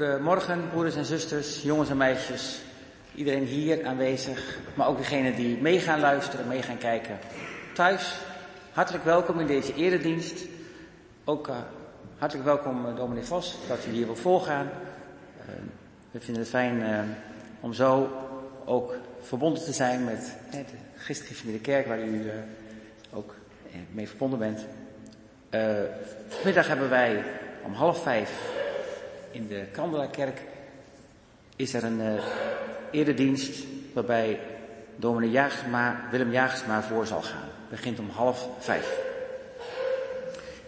Goedemorgen, broeders en zusters, jongens en meisjes. Iedereen hier aanwezig, maar ook degenen die mee gaan luisteren, mee gaan kijken. Thuis, hartelijk welkom in deze eredienst. Ook uh, hartelijk welkom, uh, dominee Vos, dat u hier wil voorgaan. Uh, we vinden het fijn uh, om zo ook verbonden te zijn met de Christelijke Kerk, waar u ook mee verbonden bent. vanmiddag hebben wij om half vijf in de Kandelakerk is er een uh, eredienst waarbij dominee Jagersma, Willem Jagersma voor zal gaan. Begint om half vijf.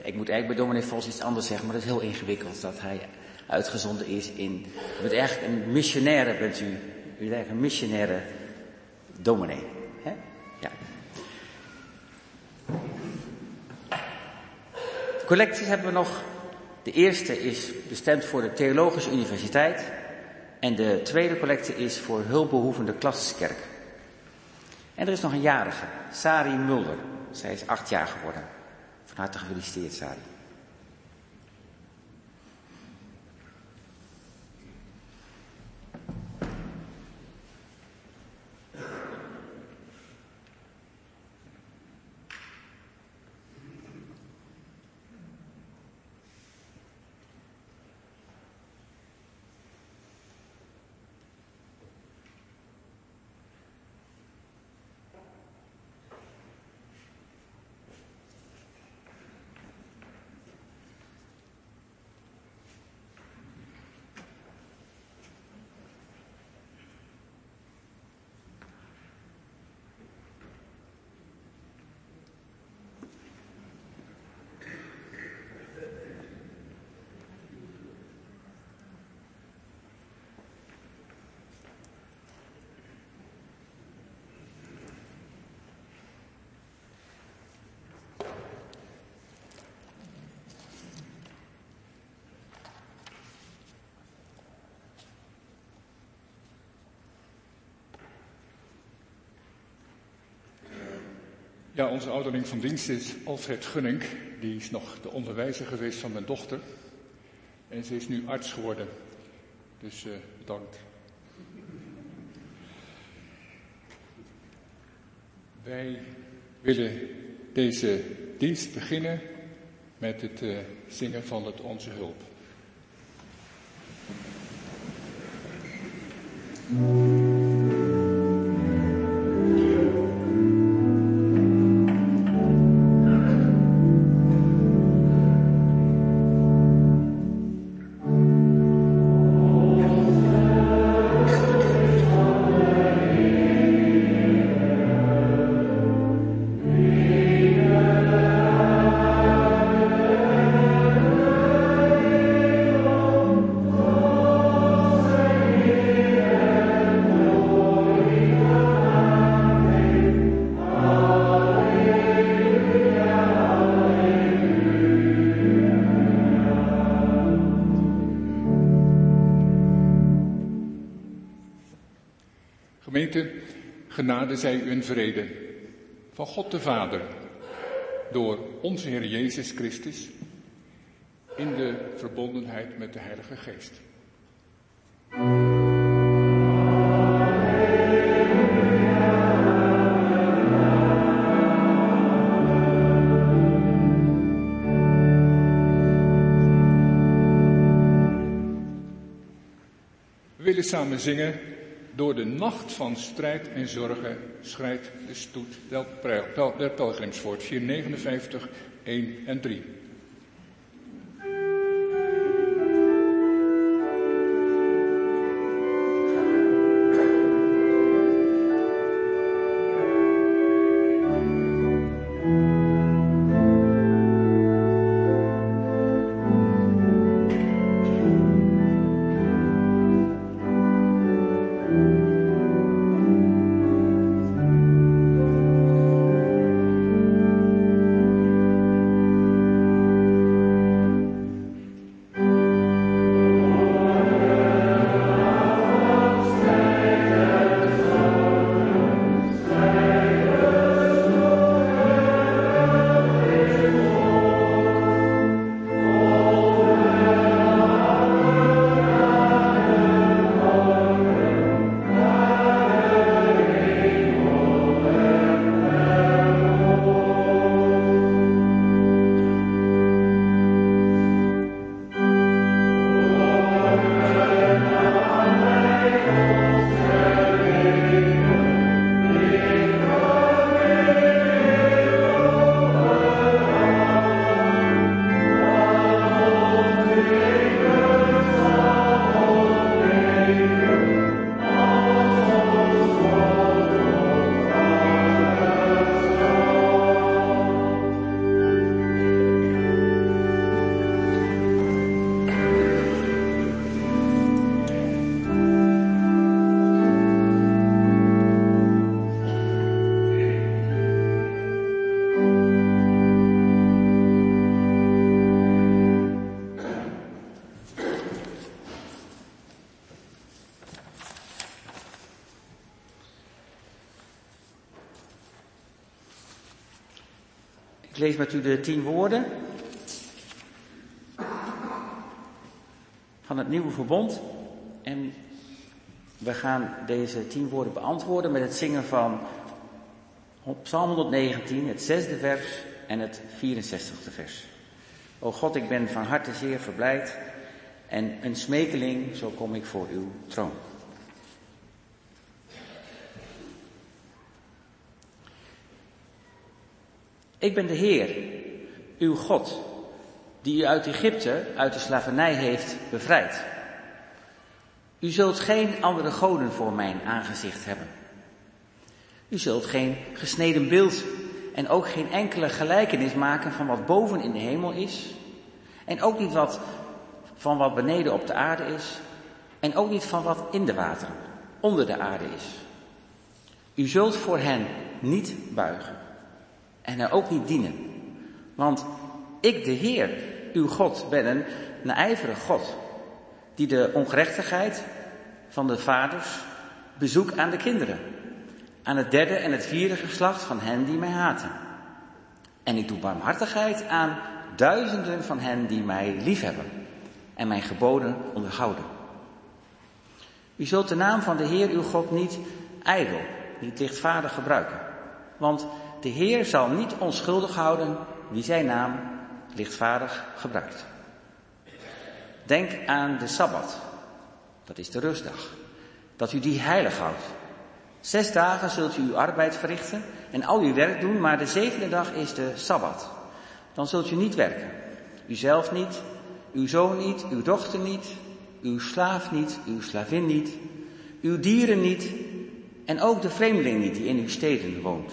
Ik moet eigenlijk bij dominee Vos iets anders zeggen, maar dat is heel ingewikkeld dat hij uitgezonden is in... U bent eigenlijk een missionaire, bent u. U bent eigenlijk een missionaire dominee. Hè? Ja. Collecties hebben we nog de eerste is bestemd voor de Theologische Universiteit en de tweede collecte is voor hulpbehoevende klassenkerk. En er is nog een jarige, Sari Mulder. Zij is acht jaar geworden. Van harte gefeliciteerd, Sari. Ja, onze ouderling van dienst is Alfred Gunning. Die is nog de onderwijzer geweest van mijn dochter. En ze is nu arts geworden. Dus uh, bedankt. Wij willen deze dienst beginnen met het uh, zingen van het Onze Hulp. Genade zij u in vrede van God de Vader, door onze Heer Jezus Christus, in de verbondenheid met de Heilige Geest. We willen samen zingen door de nacht van strijd en zorgen schrijdt de stoet der pelgrimsvoort. 459, 1 en 3. Lees met u de tien woorden van het nieuwe verbond. En we gaan deze tien woorden beantwoorden met het zingen van Psalm 119, het zesde vers en het 64ste vers. O God, ik ben van harte zeer verblijd en een smekeling, zo kom ik voor uw troon. Ik ben de Heer, uw God, die u uit Egypte, uit de slavernij heeft bevrijd. U zult geen andere goden voor mijn aangezicht hebben. U zult geen gesneden beeld en ook geen enkele gelijkenis maken van wat boven in de hemel is. En ook niet wat van wat beneden op de aarde is. En ook niet van wat in de wateren onder de aarde is. U zult voor hen niet buigen en er ook niet dienen. Want ik, de Heer, uw God, ben een naijverig God, die de ongerechtigheid van de vaders bezoekt aan de kinderen, aan het derde en het vierde geslacht van hen die mij haten. En ik doe barmhartigheid aan duizenden van hen die mij liefhebben en mijn geboden onderhouden. U zult de naam van de Heer uw God niet ijdel, niet lichtvaardig gebruiken, want de Heer zal niet onschuldig houden wie zijn naam lichtvaardig gebruikt. Denk aan de Sabbat, dat is de rustdag, dat u die heilig houdt. Zes dagen zult u uw arbeid verrichten en al uw werk doen, maar de zevende dag is de Sabbat. Dan zult u niet werken. Uzelf niet, uw zoon niet, uw dochter niet, uw slaaf niet, uw slavin niet, uw dieren niet en ook de vreemdeling niet die in uw steden woont.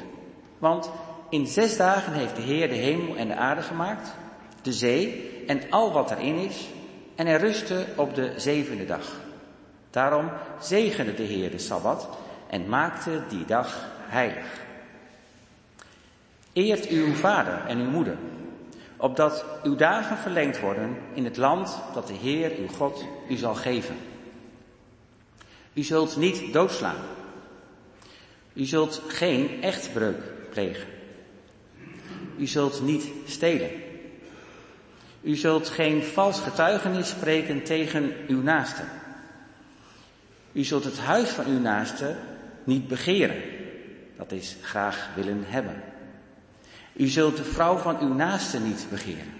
Want in zes dagen heeft de Heer de hemel en de aarde gemaakt, de zee en al wat erin is, en hij rustte op de zevende dag. Daarom zegende de Heer de Sabbat en maakte die dag heilig. Eert uw vader en uw moeder, opdat uw dagen verlengd worden in het land dat de Heer uw God u zal geven. U zult niet doodslaan. U zult geen echtbreuk plegen. U zult niet stelen. U zult geen vals getuigenis spreken tegen uw naaste. U zult het huis van uw naaste niet begeren. Dat is graag willen hebben. U zult de vrouw van uw naaste niet begeren.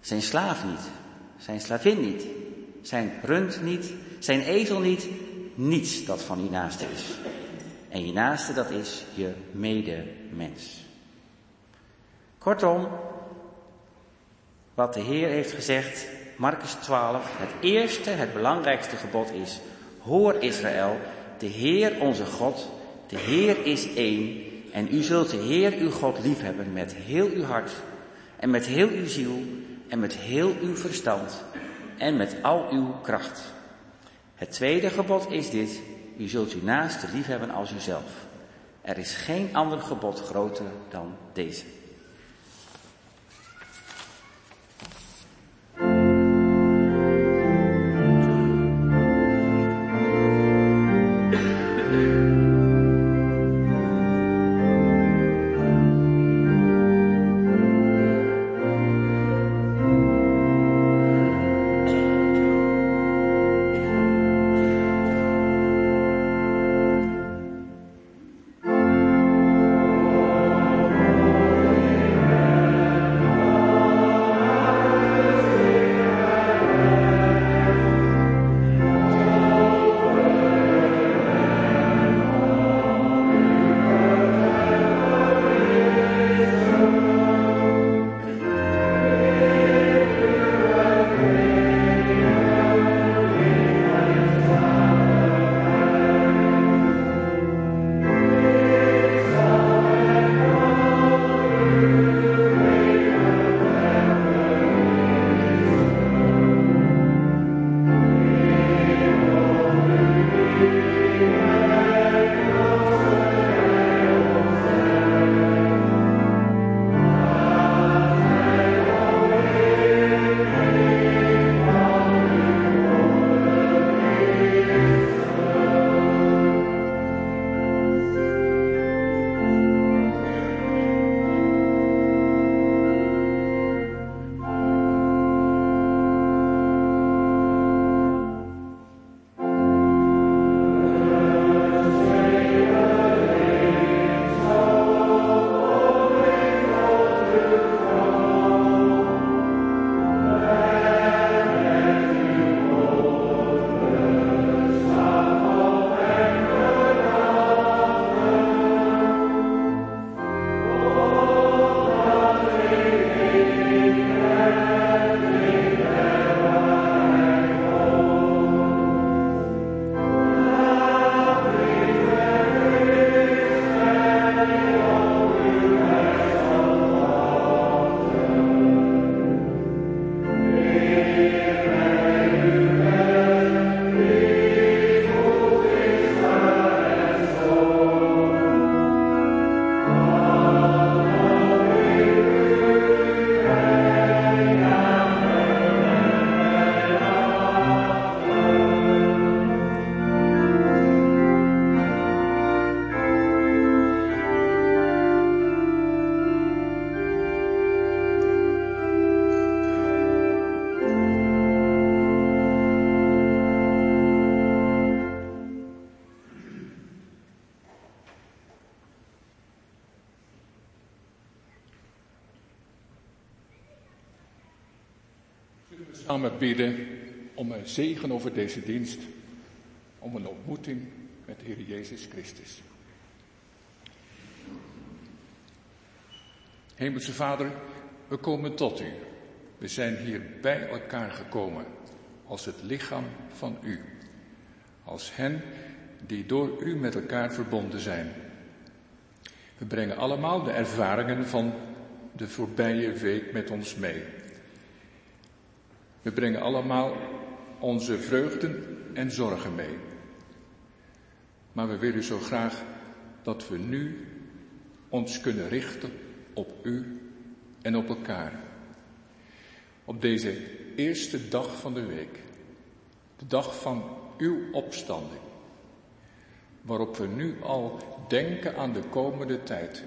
Zijn slaaf niet. Zijn slavin niet. Zijn rund niet. Zijn ezel niet. Niets dat van uw naaste is. En je naaste, dat is je medemens. Kortom, wat de Heer heeft gezegd, Marcus 12, het eerste, het belangrijkste gebod is, hoor Israël, de Heer onze God, de Heer is één, en u zult de Heer uw God liefhebben met heel uw hart, en met heel uw ziel, en met heel uw verstand, en met al uw kracht. Het tweede gebod is dit, u zult uw naaste liefhebben als uzelf. Er is geen ander gebod groter dan deze. Samen bidden om een zegen over deze dienst, om een ontmoeting met Heer Jezus Christus. Hemelse Vader, we komen tot u. We zijn hier bij elkaar gekomen als het lichaam van u. Als hen die door u met elkaar verbonden zijn. We brengen allemaal de ervaringen van de voorbije week met ons mee. We brengen allemaal onze vreugden en zorgen mee. Maar we willen zo graag dat we nu ons kunnen richten op u en op elkaar. Op deze eerste dag van de week, de dag van uw opstanding, waarop we nu al denken aan de komende tijd,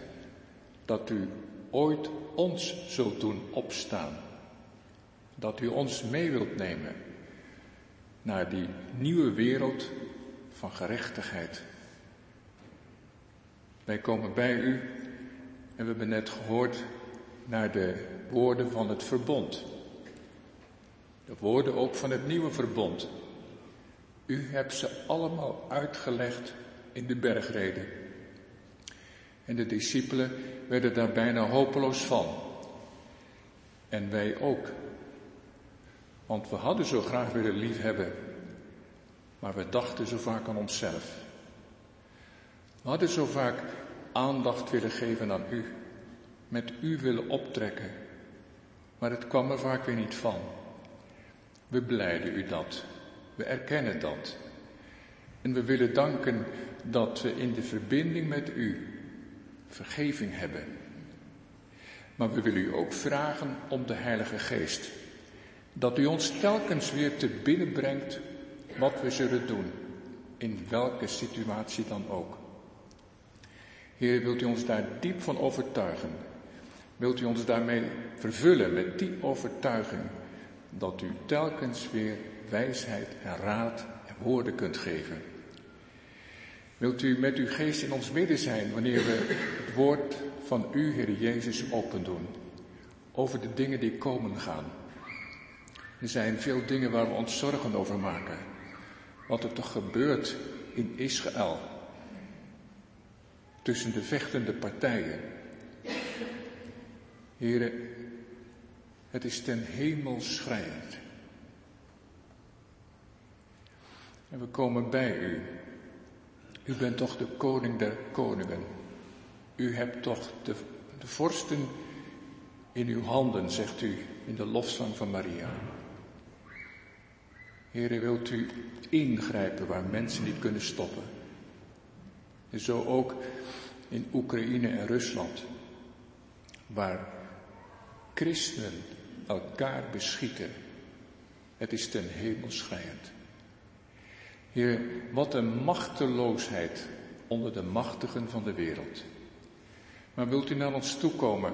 dat u ooit ons zult doen opstaan, dat u ons mee wilt nemen naar die nieuwe wereld van gerechtigheid. Wij komen bij u en we hebben net gehoord naar de woorden van het verbond. De woorden ook van het nieuwe verbond. U hebt ze allemaal uitgelegd in de bergreden. En de discipelen werden daar bijna hopeloos van. En wij ook. Want we hadden zo graag willen liefhebben, maar we dachten zo vaak aan onszelf. We hadden zo vaak aandacht willen geven aan u, met u willen optrekken, maar het kwam er vaak weer niet van. We blijden u dat, we erkennen dat. En we willen danken dat we in de verbinding met u vergeving hebben. Maar we willen u ook vragen om de Heilige Geest. Dat u ons telkens weer te binnen brengt wat we zullen doen, in welke situatie dan ook. Heer, wilt u ons daar diep van overtuigen? Wilt u ons daarmee vervullen met die overtuiging dat u telkens weer wijsheid en raad en woorden kunt geven? Wilt u met uw geest in ons midden zijn wanneer we het woord van u, Heer Jezus, open doen over de dingen die komen gaan? Er zijn veel dingen waar we ons zorgen over maken. Wat er toch gebeurt in Israël. Tussen de vechtende partijen. Heren, het is ten hemel schrijnend. En we komen bij u. U bent toch de koning der koningen. U hebt toch de, de vorsten in uw handen, zegt u in de lofzang van Maria. Heere, wilt u ingrijpen waar mensen niet kunnen stoppen? En zo ook in Oekraïne en Rusland, waar christenen elkaar beschieten. Het is ten hemel schrijend. Heer, wat een machteloosheid onder de machtigen van de wereld. Maar wilt u naar ons toekomen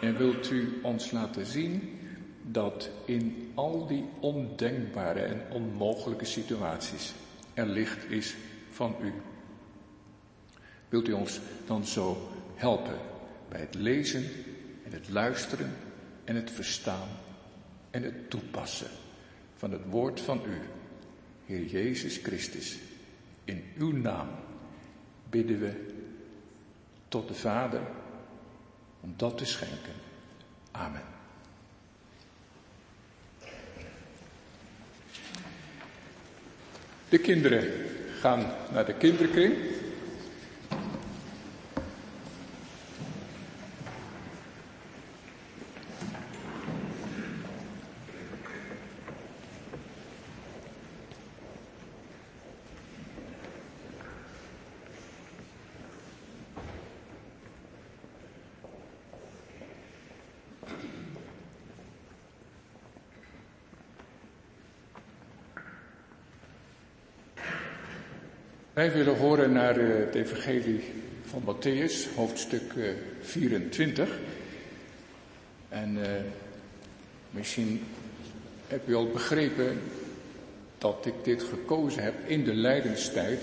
en wilt u ons laten zien dat in al die ondenkbare en onmogelijke situaties er licht is van u. Wilt u ons dan zo helpen bij het lezen en het luisteren en het verstaan en het toepassen van het woord van u, Heer Jezus Christus. In uw naam bidden we tot de Vader om dat te schenken. Amen. De kinderen gaan naar de kinderkring. Wij willen horen naar eh, het evangelie van Matthäus, hoofdstuk 24. Eh, en uh, misschien heb u al begrepen dat ik dit gekozen heb in de lijdenstijd,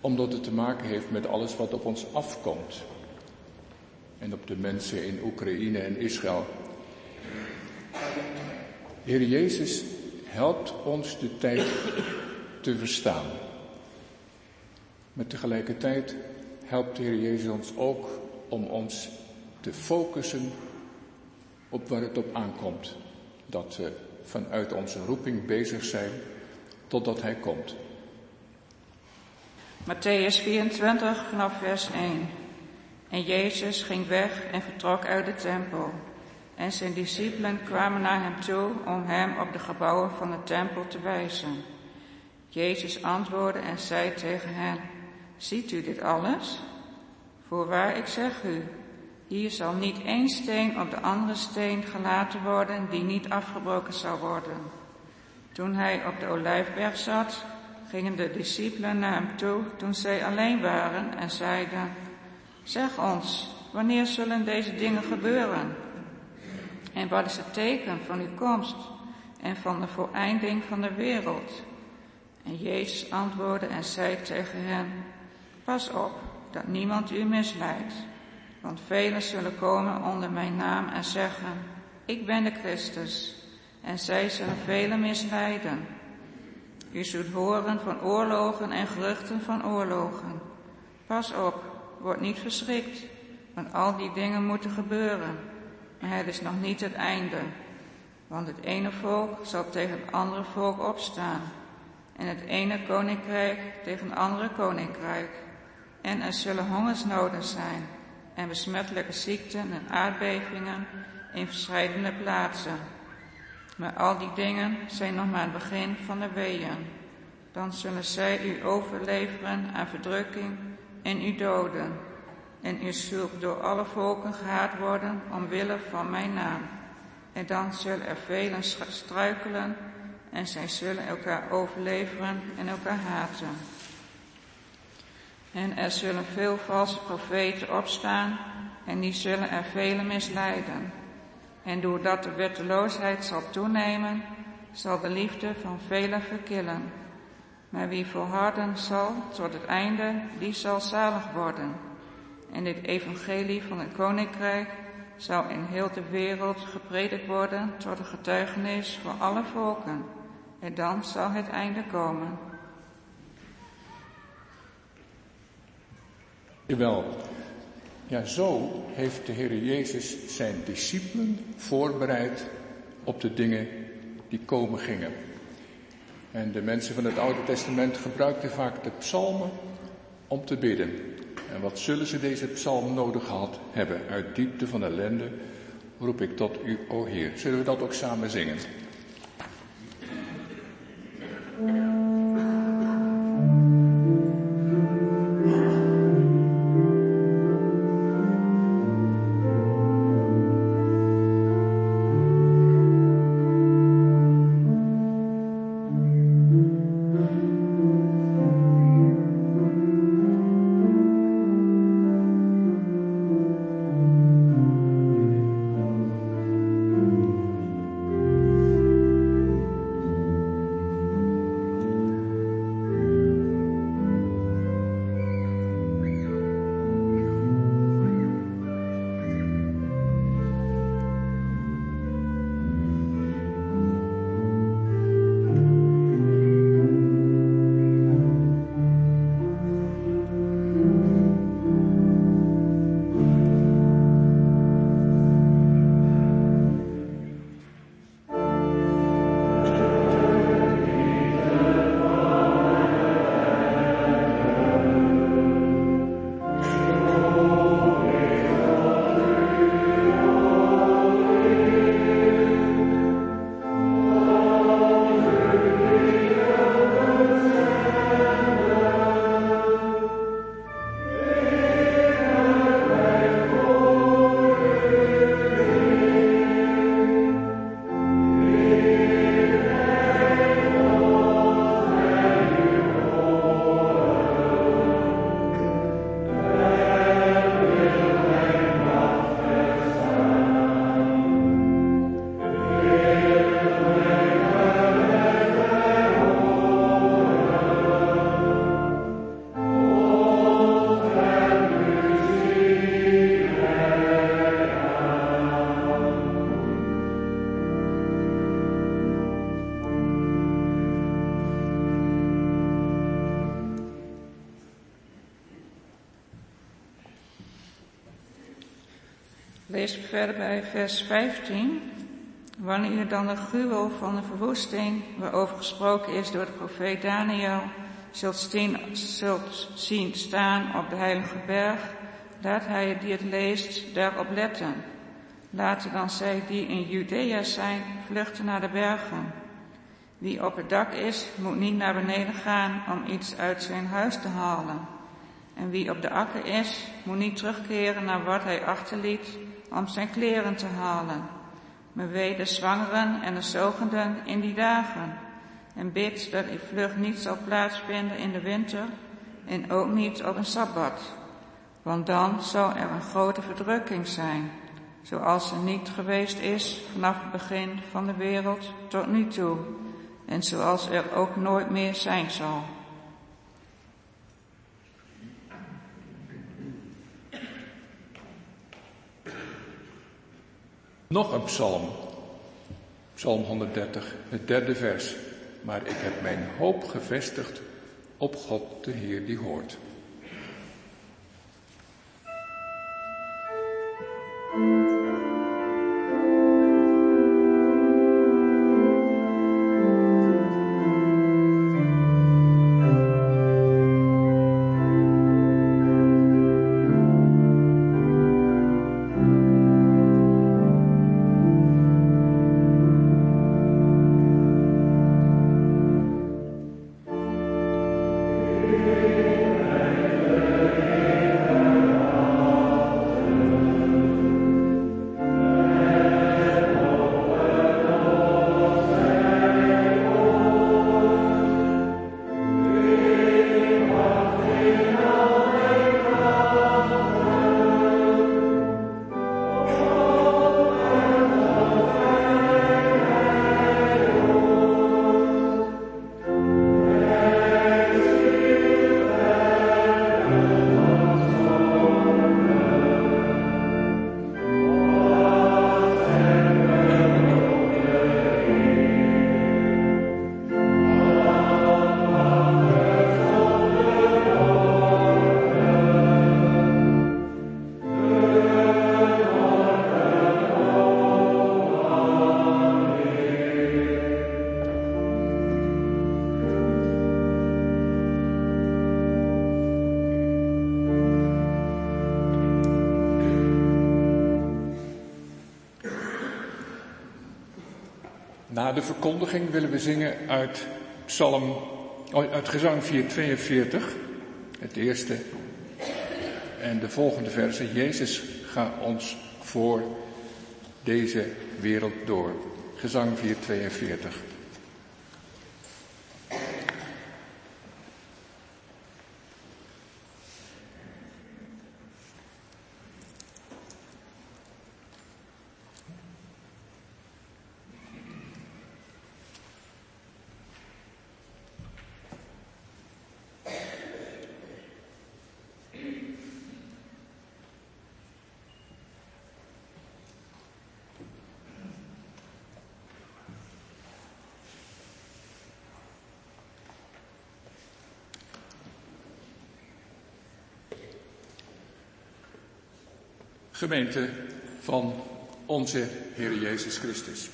omdat het te maken heeft met alles wat op ons afkomt. En op de mensen in Oekraïne en Israël. Heer Jezus helpt ons de tijd te verstaan. Maar tegelijkertijd helpt de Heer Jezus ons ook om ons te focussen op waar het op aankomt. Dat we vanuit onze roeping bezig zijn totdat Hij komt. Matthäus 24 vanaf vers 1. En Jezus ging weg en vertrok uit de tempel. En zijn discipelen kwamen naar hem toe om hem op de gebouwen van de tempel te wijzen. Jezus antwoordde en zei tegen hen, ziet u dit alles? Voorwaar ik zeg u, hier zal niet één steen op de andere steen gelaten worden die niet afgebroken zal worden. Toen hij op de olijfberg zat, gingen de discipelen naar hem toe toen zij alleen waren en zeiden, zeg ons, wanneer zullen deze dingen gebeuren? En wat is het teken van uw komst en van de voleinding van de wereld? En Jezus antwoordde en zei tegen hen, pas op dat niemand u misleidt, want velen zullen komen onder mijn naam en zeggen, ik ben de Christus, en zij zullen velen misleiden. U zult horen van oorlogen en geruchten van oorlogen. Pas op, word niet verschrikt, want al die dingen moeten gebeuren. Maar het is nog niet het einde. Want het ene volk zal tegen het andere volk opstaan. En het ene koninkrijk tegen het andere koninkrijk. En er zullen hongersnoden zijn. En besmettelijke ziekten en aardbevingen in verschillende plaatsen. Maar al die dingen zijn nog maar het begin van de weeën. Dan zullen zij u overleveren aan verdrukking en u doden. En u zult door alle volken gehaat worden omwille van mijn naam. En dan zullen er velen struikelen en zij zullen elkaar overleveren en elkaar haten. En er zullen veel valse profeten opstaan en die zullen er velen misleiden. En doordat de wetteloosheid zal toenemen, zal de liefde van velen verkillen. Maar wie volharden zal tot het einde, die zal zalig worden. En dit evangelie van het koninkrijk zal in heel de wereld gepredikt worden tot een getuigenis voor alle volken. En dan zal het einde komen. Jawel, ja, zo heeft de Heer Jezus zijn discipelen voorbereid op de dingen die komen gingen. En de mensen van het Oude Testament gebruikten vaak de psalmen om te bidden. En wat zullen ze deze psalm nodig gehad hebben? Uit diepte van ellende roep ik tot u, o Heer. Zullen we dat ook samen zingen? Verder bij vers 15. Wanneer dan de gruwel van de verwoesting, waarover gesproken is door de profeet Daniel, zult zien staan op de heilige berg, laat hij die het leest daarop letten. Laten dan zij die in Judea zijn, vluchten naar de bergen. Wie op het dak is, moet niet naar beneden gaan om iets uit zijn huis te halen. En wie op de akker is, moet niet terugkeren naar wat hij achterliet om zijn kleren te halen. Maar wee de zwangeren en de zogenden in die dagen. En bid dat uw vlucht niet zal plaatsvinden in de winter en ook niet op een sabbat. Want dan zal er een grote verdrukking zijn, zoals er niet geweest is vanaf het begin van de wereld tot nu toe. En zoals er ook nooit meer zijn zal. Nog een psalm. Psalm 130, het derde vers. Maar ik heb mijn hoop gevestigd op God, de Heer die hoort. Na de verkondiging willen we zingen uit Psalm, oh, uit gezang 442, het eerste en de volgende verse. Jezus gaat ons voor deze wereld door. Gezang 442. Van onze Heer Jezus Christus.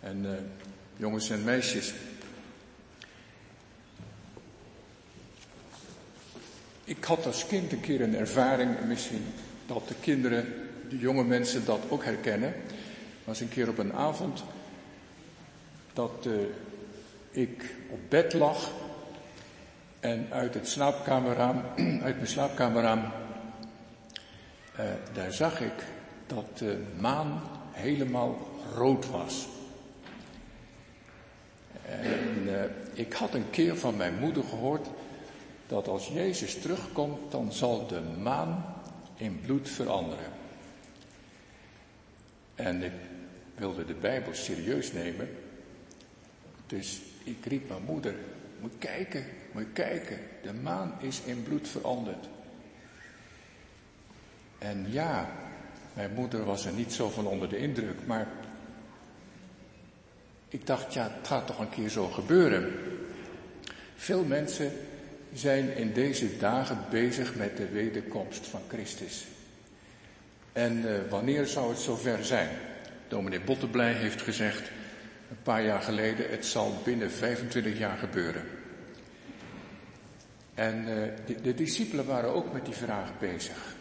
En uh, jongens en meisjes. Ik had als kind een keer een ervaring, misschien dat de kinderen, de jonge mensen dat ook herkennen. was een keer op een avond dat uh, ik op bed lag en uit het slaapkamerraam, uit mijn slaapkamerraam uh, daar zag ik dat de maan helemaal rood was. En uh, ik had een keer van mijn moeder gehoord dat als Jezus terugkomt, dan zal de maan in bloed veranderen. En ik wilde de Bijbel serieus nemen. Dus ik riep mijn moeder, moet kijken, moet kijken, de maan is in bloed veranderd. En ja, mijn moeder was er niet zo van onder de indruk, maar ik dacht, ja, het gaat toch een keer zo gebeuren. Veel mensen zijn in deze dagen bezig met de wederkomst van Christus. En uh, wanneer zou het zover zijn? Dominee Botteblij heeft gezegd, een paar jaar geleden, het zal binnen 25 jaar gebeuren. En de, de discipelen waren ook met die vraag bezig.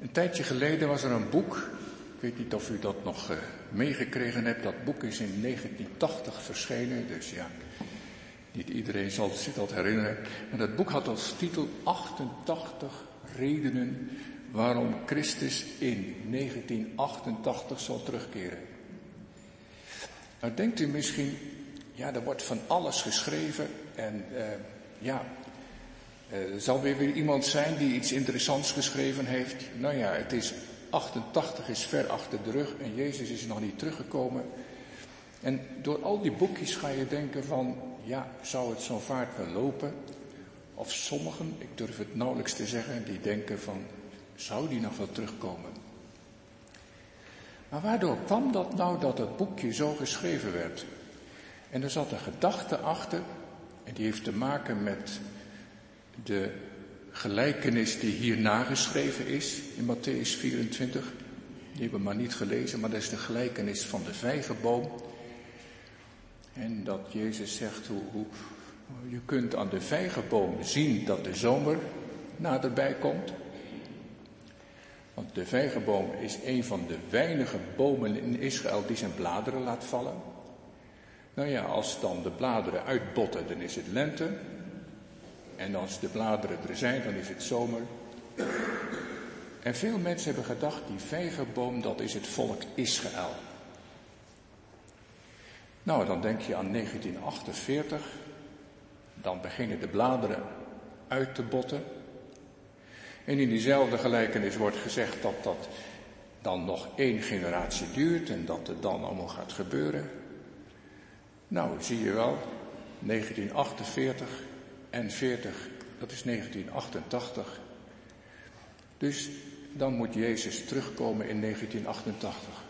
Een tijdje geleden was er een boek, ik weet niet of u dat nog uh, meegekregen hebt, dat boek is in 1980 verschenen, dus ja, niet iedereen zal zich dat herinneren. En dat boek had als titel 88 redenen waarom Christus in 1988 zal terugkeren. Nou denkt u misschien, ja, er wordt van alles geschreven en uh, ja, er zal weer, weer iemand zijn die iets interessants geschreven heeft. Nou ja, het is 88 is ver achter de rug en Jezus is nog niet teruggekomen. En door al die boekjes ga je denken van, ja, zou het zo'n vaart wel lopen? Of sommigen, ik durf het nauwelijks te zeggen, die denken van, zou die nog wel terugkomen? Maar waardoor kwam dat nou dat het boekje zo geschreven werd? En er zat een gedachte achter, en die heeft te maken met de gelijkenis die hier nageschreven is in Matthäus 24. Die hebben we maar niet gelezen, maar dat is de gelijkenis van de vijgenboom. En dat Jezus zegt hoe, hoe je kunt aan de vijgenboom zien dat de zomer naderbij komt. Want de vijgenboom is een van de weinige bomen in Israël die zijn bladeren laat vallen. Nou ja, als dan de bladeren uitbotten, dan is het lente. En als de bladeren er zijn, dan is het zomer. En veel mensen hebben gedacht, die vijgenboom, dat is het volk Israël. Nou, dan denk je aan 1948. Dan beginnen de bladeren uit te botten. En in diezelfde gelijkenis wordt gezegd dat dat dan nog één generatie duurt en dat het dan allemaal gaat gebeuren. Nou, zie je wel, 1948 en 40, dat is 1988. Dus dan moet Jezus terugkomen in 1988.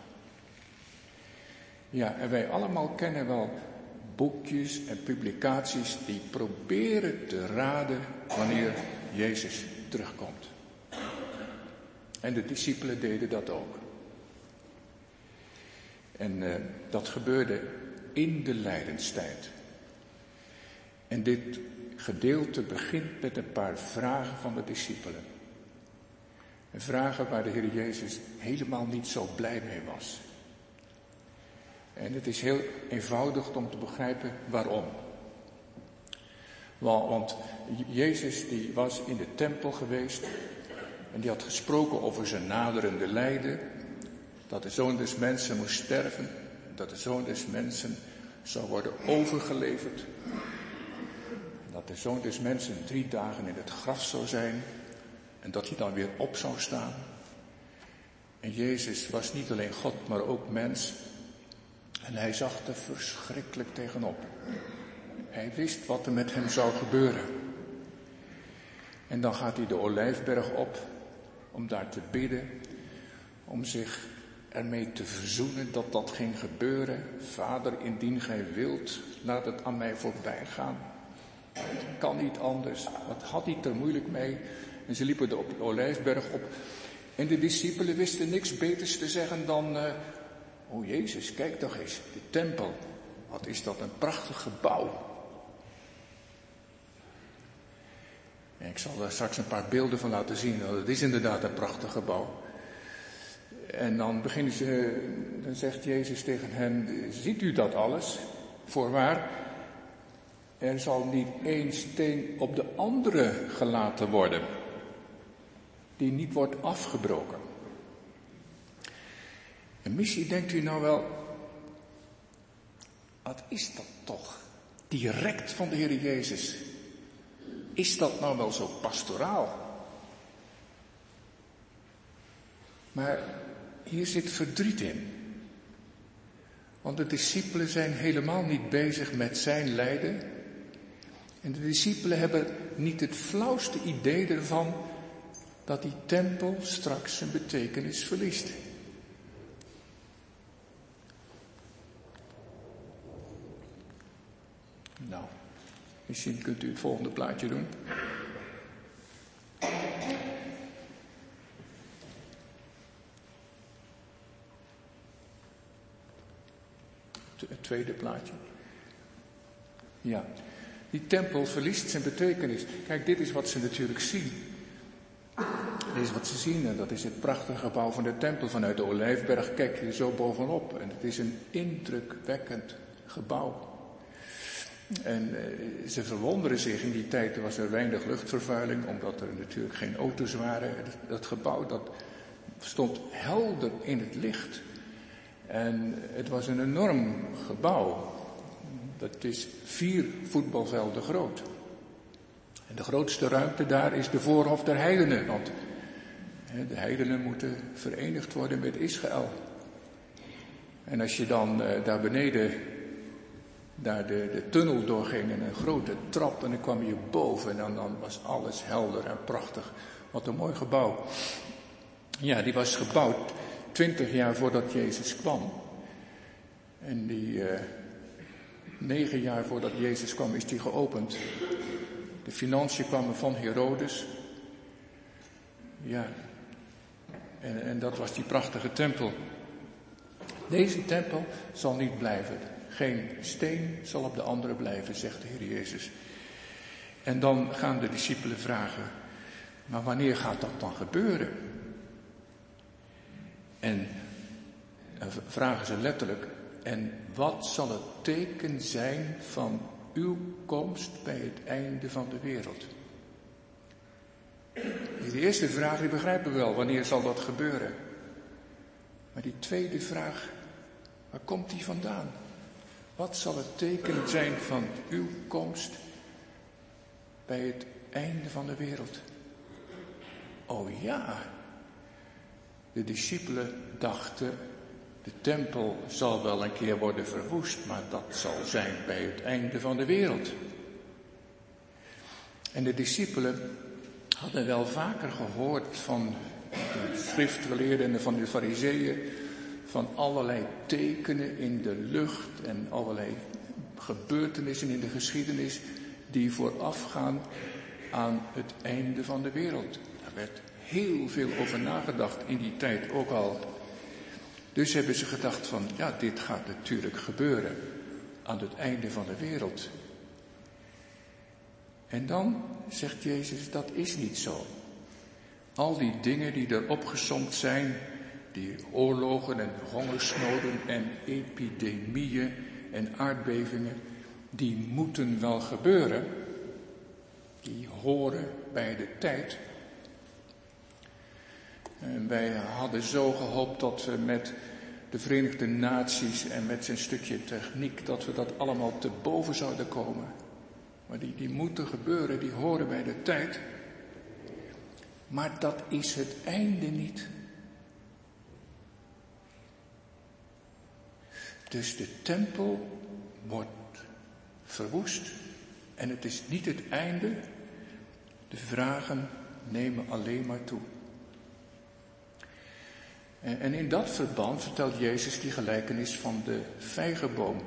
Ja, en wij allemaal kennen wel boekjes en publicaties die proberen te raden wanneer Jezus terugkomt. En de discipelen deden dat ook. En uh, dat gebeurde in de lijdenstijd. En dit gedeelte begint met een paar vragen van de discipelen. En vragen waar de Heer Jezus helemaal niet zo blij mee was. En het is heel eenvoudig om te begrijpen waarom. Want Jezus die was in de tempel geweest en die had gesproken over zijn naderende lijden. Dat de zoon des mensen moest sterven. Dat de zoon des mensen zou worden overgeleverd. Dat de zoon des mensen drie dagen in het graf zou zijn. En dat hij dan weer op zou staan. En Jezus was niet alleen God, maar ook mens. En hij zag er verschrikkelijk tegenop. Hij wist wat er met hem zou gebeuren. En dan gaat hij de olijfberg op om daar te bidden, om zich ermee te verzoenen dat dat ging gebeuren. Vader, indien gij wilt, laat het aan mij voorbij gaan. Het kan niet anders. Wat had hij er moeilijk mee? En ze liepen de, olijfberg op. En de discipelen wisten niks beters te zeggen dan, uh, oh Jezus, kijk toch eens, de tempel. Wat is dat een prachtig gebouw. Ik zal daar straks een paar beelden van laten zien. Het is inderdaad een prachtig gebouw. En dan beginnen ze, dan zegt Jezus tegen hen, ziet u dat alles? Voorwaar, er zal niet één steen op de andere gelaten worden, die niet wordt afgebroken. En missie denkt u nou wel, wat is dat toch? Direct van de Heer Jezus. Is dat nou wel zo pastoraal? Maar hier zit verdriet in. Want de discipelen zijn helemaal niet bezig met zijn lijden. En de discipelen hebben niet het flauwste idee ervan dat die tempel straks zijn betekenis verliest. Nou, misschien kunt u het volgende plaatje doen. Het tweede plaatje. Ja die tempel verliest zijn betekenis. Kijk, dit is wat ze natuurlijk zien. Dit is wat ze zien en dat is het prachtige gebouw van de tempel. Vanuit de Olijfberg kijk je zo bovenop en het is een indrukwekkend gebouw. En eh, ze verwonderen zich, in die tijd was er weinig luchtvervuiling, omdat er natuurlijk geen auto's waren. Dat gebouw dat stond helder in het licht. En het was een enorm gebouw. Dat is vier voetbalvelden groot. En de grootste ruimte daar is de voorhof der heidenen, want de heidenen moeten verenigd worden met Israël. En als je dan eh, daar beneden daar de, de tunnel doorging en een grote trap en dan kwam je boven en dan, was alles helder en prachtig. Wat een mooi gebouw. Ja, die was gebouwd twintig jaar voordat Jezus kwam. En die uh, negen jaar voordat Jezus kwam is die geopend. De financiën kwamen van Herodes. Ja, en, en dat was die prachtige tempel. Deze tempel zal niet blijven. Geen steen zal op de andere blijven, zegt de Heer Jezus. En dan gaan de discipelen vragen, maar wanneer gaat dat dan gebeuren? En vragen ze letterlijk, en wat zal het teken zijn van uw komst bij het einde van de wereld? Die eerste vraag, die begrijpen we wel, wanneer zal dat gebeuren? Maar die tweede vraag, waar komt die vandaan? Wat zal het teken zijn van uw komst bij het einde van de wereld? Oh ja, de discipelen dachten, de tempel zal wel een keer worden verwoest, maar dat zal zijn bij het einde van de wereld. En de discipelen hadden wel vaker gehoord van de schriftgeleerden en van de fariseeën, van allerlei tekenen in de lucht en allerlei gebeurtenissen in de geschiedenis die voorafgaan aan het einde van de wereld. Daar werd heel veel over nagedacht in die tijd ook al. Dus hebben ze gedacht van, ja, dit gaat natuurlijk gebeuren aan het einde van de wereld. En dan zegt Jezus, dat is niet zo. Al die dingen die er opgesomd zijn, die oorlogen en hongersnoden en epidemieën en aardbevingen, die moeten wel gebeuren. Die horen bij de tijd. En wij hadden zo gehoopt dat we met de Verenigde Naties en met zijn stukje techniek, dat we dat allemaal te boven zouden komen. Maar die, die moeten gebeuren, die horen bij de tijd. Maar dat is het einde niet. Dus de tempel wordt verwoest en het is niet het einde. De vragen nemen alleen maar toe. En in dat verband vertelt Jezus die gelijkenis van de vijgenboom.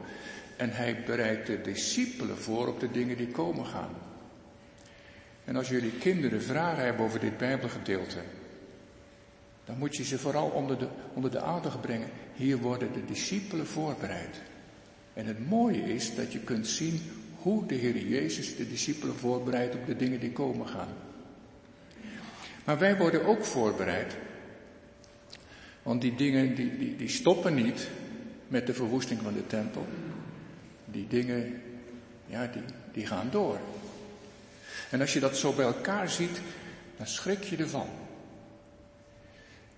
En hij bereidt de discipelen voor op de dingen die komen gaan. En als jullie kinderen vragen hebben over dit Bijbelgedeelte, dan moet je ze vooral onder de, onder de aandacht brengen. Hier worden de discipelen voorbereid. En het mooie is dat je kunt zien hoe de Heer Jezus de discipelen voorbereidt op de dingen die komen gaan. Maar wij worden ook voorbereid. Want die dingen die, die, die stoppen niet met de verwoesting van de tempel. Die dingen, ja, die, die gaan door. En als je dat zo bij elkaar ziet, dan schrik je ervan.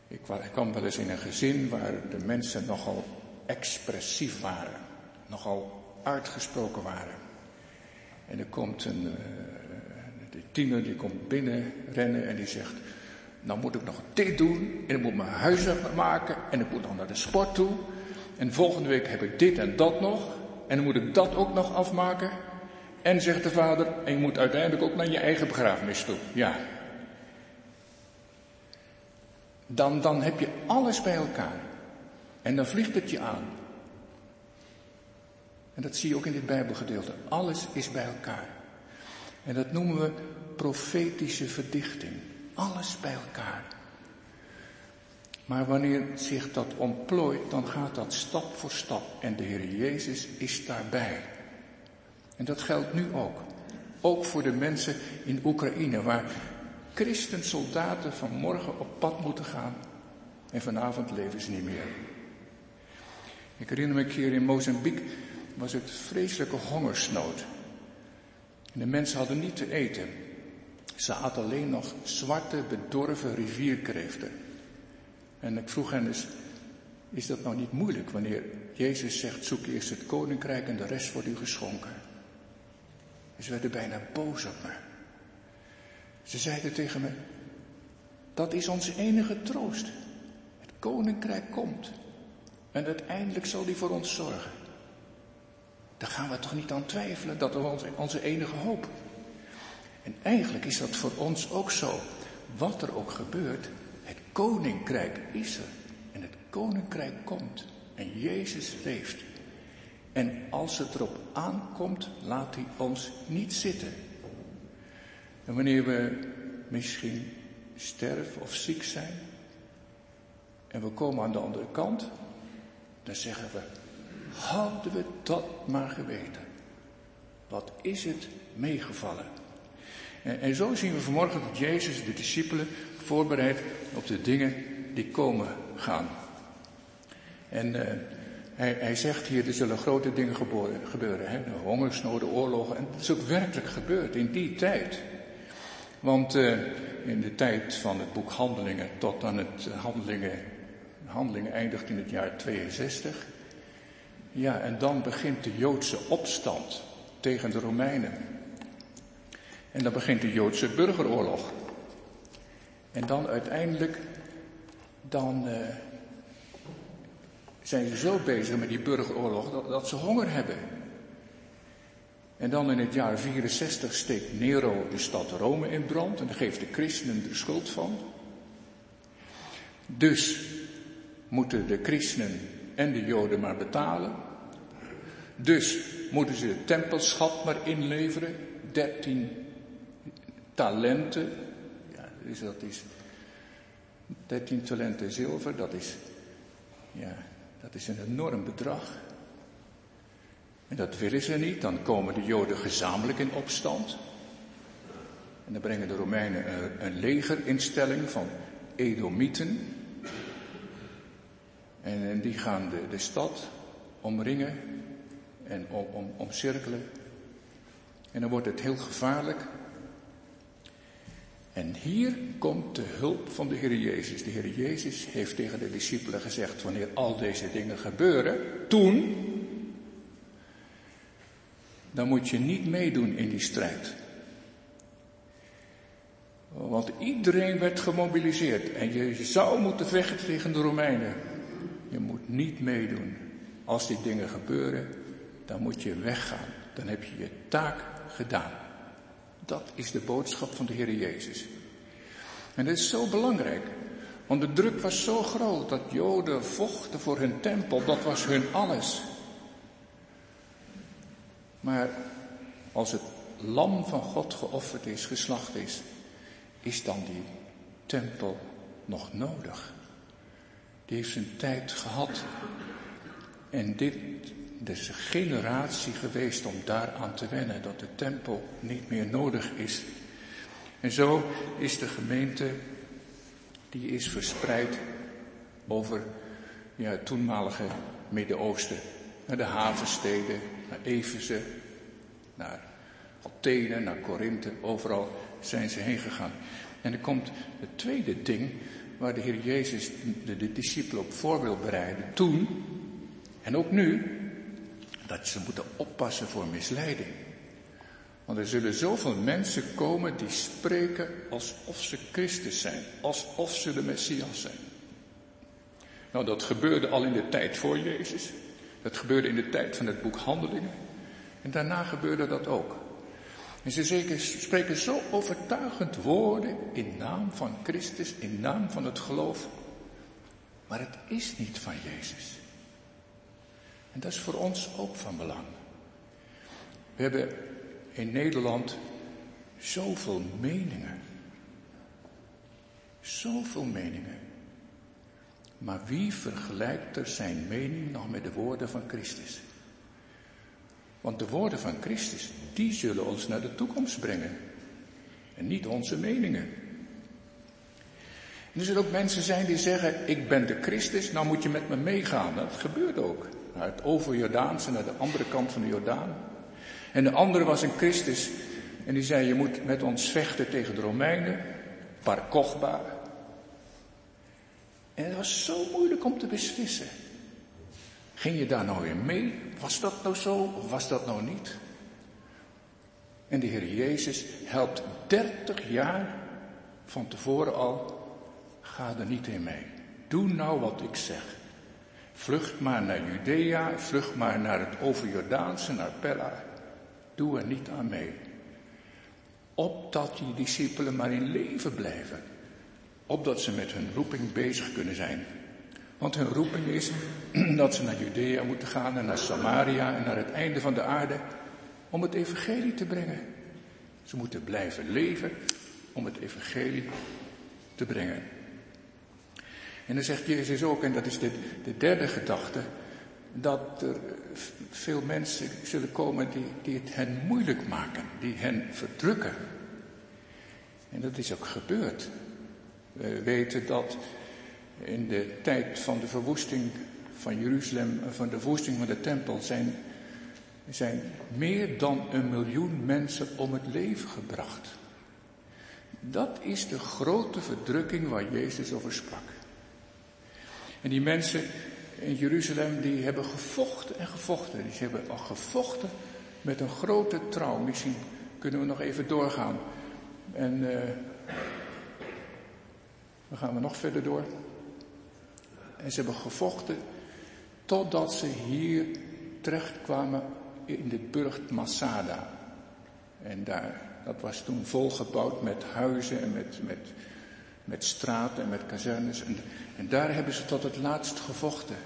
Ik kwam wel eens in een gezin waar de mensen nogal expressief waren, nogal uitgesproken waren. En er komt een uh, de tiener die komt binnen rennen en die zegt, nou moet ik nog dit doen en ik moet mijn huis maken en ik moet nog naar de sport toe. En volgende week heb ik dit en dat nog en dan moet ik dat ook nog afmaken. En zegt de vader, en je moet uiteindelijk ook naar je eigen begrafenis toe. Ja, dan, dan heb je alles bij elkaar. En dan vliegt het je aan. En dat zie je ook in dit Bijbelgedeelte. Alles is bij elkaar. En dat noemen we profetische verdichting. Alles bij elkaar. Maar wanneer zich dat ontplooit, dan gaat dat stap voor stap en de Heer Jezus is daarbij. En dat geldt nu ook. Ook voor de mensen in Oekraïne, waar christensoldaten vanmorgen op pad moeten gaan en vanavond leven ze niet meer. Ik herinner me een keer in Mozambique was het vreselijke hongersnood. En de mensen hadden niet te eten. Ze aten alleen nog zwarte, bedorven rivierkreeften. En ik vroeg hen dus, is dat nou niet moeilijk wanneer Jezus zegt, zoek eerst het koninkrijk en de rest wordt u geschonken. ze werden bijna boos op me. Ze zeiden tegen me, dat is onze enige troost. Het koninkrijk komt. En uiteindelijk zal die voor ons zorgen. Daar gaan we toch niet aan twijfelen, dat is onze enige hoop. En eigenlijk is dat voor ons ook zo. Wat er ook gebeurt, het koninkrijk is er. En het koninkrijk komt. En Jezus leeft. En als het erop aankomt, laat hij ons niet zitten. En wanneer we misschien sterven of ziek zijn, en we komen aan de andere kant, dan zeggen we, hadden we dat maar geweten. Wat is het meegevallen? En, zo zien we vanmorgen dat Jezus de discipelen voorbereidt op de dingen die komen gaan. En uh, hij, hij, zegt hier, er zullen grote dingen gebeuren. Hè? De hongersnoden, oorlogen. En dat is ook werkelijk gebeurd in die tijd. Want uh, in de tijd van het boek Handelingen tot aan het Handelingen, Handelingen eindigt in het jaar 62. Ja, en dan begint de Joodse opstand tegen de Romeinen. En dan begint de Joodse burgeroorlog. En dan uiteindelijk, dan uh, zijn ze zo bezig met die burgeroorlog dat, ze honger hebben. En dan in het jaar 64 steekt Nero de stad Rome in brand en geeft de christenen de schuld van. Dus moeten de christenen en de Joden maar betalen. Dus moeten ze de tempelschat maar inleveren, 13 talenten. Ja, dus dat is 13 talenten zilver, dat is, ja, dat is een enorm bedrag. En dat willen ze niet, dan komen de Joden gezamenlijk in opstand. En dan brengen de Romeinen een, een legerinstelling van Edomieten. En, en die gaan de, de stad omringen en om, om, omcirkelen. En dan wordt het heel gevaarlijk. En hier komt de hulp van de Heer Jezus. De Heer Jezus heeft tegen de discipelen gezegd, wanneer al deze dingen gebeuren, toen, dan moet je niet meedoen in die strijd. Want iedereen werd gemobiliseerd en je zou moeten vechten tegen de Romeinen. Je moet niet meedoen. Als die dingen gebeuren, dan moet je weggaan. Dan heb je je taak gedaan. Dat is de boodschap van de Heer Jezus. En dat is zo belangrijk. Want de druk was zo groot dat Joden vochten voor hun tempel. Dat was hun alles. Maar als het lam van God geofferd is, geslacht is, is dan die tempel nog nodig? Die heeft zijn tijd gehad. En dit is een generatie geweest om daaraan te wennen dat de tempel niet meer nodig is. En zo is de gemeente, die is verspreid over ja, het toenmalige Midden-Oosten. Naar de havensteden, naar Efeze, naar Athene, naar Korinthe, overal zijn ze heen gegaan. En er komt het tweede ding waar de Heer Jezus de, de discipelen op voor wil bereiden. Toen, en ook nu, dat ze moeten oppassen voor misleiding. Want er zullen zoveel mensen komen die spreken alsof ze Christus zijn, alsof ze de Messias zijn. Nou, dat gebeurde al in de tijd voor Jezus. Dat gebeurde in de tijd van het boek Handelingen. En daarna gebeurde dat ook. En ze spreken zo overtuigend woorden in naam van Christus, in naam van het geloof. Maar het is niet van Jezus. En dat is voor ons ook van belang. We hebben in Nederland zoveel meningen. Zoveel meningen. Maar wie vergelijkt er zijn mening nog met de woorden van Christus? Want de woorden van Christus, die zullen ons naar de toekomst brengen. En niet onze meningen. En er zullen ook mensen zijn die zeggen, ik ben de Christus, nou moet je met me meegaan. Dat gebeurt ook. Naar het overjordaanse, naar de andere kant van de Jordaan. En de andere was een Christus en die zei, je moet met ons vechten tegen de Romeinen, Bar Kochba. En het was zo moeilijk om te beslissen. Ging je daar nou weer mee? Was dat nou zo of was dat nou niet? En de Heer Jezus helpt 30 jaar van tevoren al, ga er niet in mee. Doe nou wat ik zeg. Vlucht maar naar Judea, vlucht maar naar het overjordaanse, naar Pella. Doe er niet aan mee. Opdat die discipelen maar in leven blijven. Opdat ze met hun roeping bezig kunnen zijn. Want hun roeping is dat ze naar Judea moeten gaan en naar Samaria en naar het einde van de aarde om het evangelie te brengen. Ze moeten blijven leven om het evangelie te brengen. En dan zegt Jezus ook, en dat is de, de derde gedachte, dat er veel mensen zullen komen die, die het hen moeilijk maken, die hen verdrukken. En dat is ook gebeurd. We weten dat in de tijd van de verwoesting van Jeruzalem, van de verwoesting van de tempel, zijn, zijn meer dan een miljoen mensen om het leven gebracht. Dat is de grote verdrukking waar Jezus over sprak. En die mensen in Jeruzalem, die hebben gevochten en gevochten. Die hebben al gevochten met een grote trouw. Misschien kunnen we nog even doorgaan. En uh, dan gaan we nog verder door. En ze hebben gevochten totdat ze hier terechtkwamen in de burcht Masada. En daar, dat was toen volgebouwd met huizen en met, met, met straten en met kazernes. En, en daar hebben ze tot het laatst gevochten.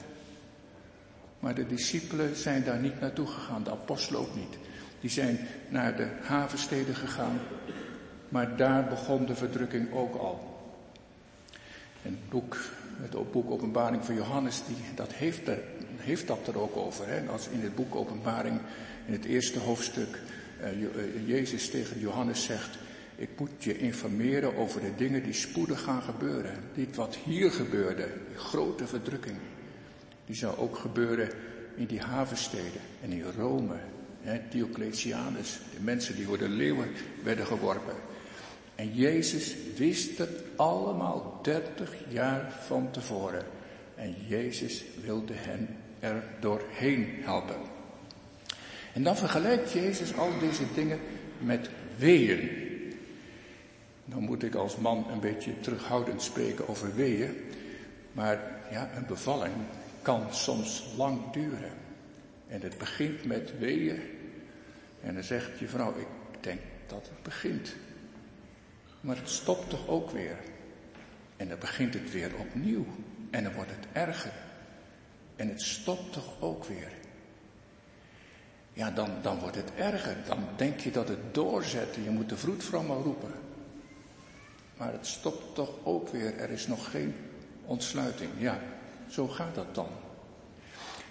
Maar de discipelen zijn daar niet naartoe gegaan, de apostelen ook niet. Die zijn naar de havensteden gegaan, maar daar begon de verdrukking ook al. En het boek, het boek Openbaring van Johannes, die, dat heeft, heeft dat er ook over. Hè? Als in het boek Openbaring, in het eerste hoofdstuk, uh, Jezus tegen Johannes zegt, ik moet je informeren over de dingen die spoedig gaan gebeuren. Dit wat hier gebeurde, die grote verdrukking. Die zou ook gebeuren in die havensteden en in Rome. Hè, Diocletianus, de mensen die door de leeuwen werden geworpen. En Jezus wist het allemaal dertig jaar van tevoren. En Jezus wilde hen er doorheen helpen. En dan vergelijkt Jezus al deze dingen met weeën. Dan moet ik als man een beetje terughoudend spreken over weeën. Maar ja, een bevalling kan soms lang duren. En het begint met weeën. En dan zegt je vrouw, ik denk dat het begint. Maar het stopt toch ook weer. En dan begint het weer opnieuw. En dan wordt het erger. En het stopt toch ook weer. Ja, dan, dan wordt het erger. Dan denk je dat het doorzet. Je moet de vroedvrouw maar roepen. Maar het stopt toch ook weer. Er is nog geen ontsluiting. Ja, zo gaat dat dan.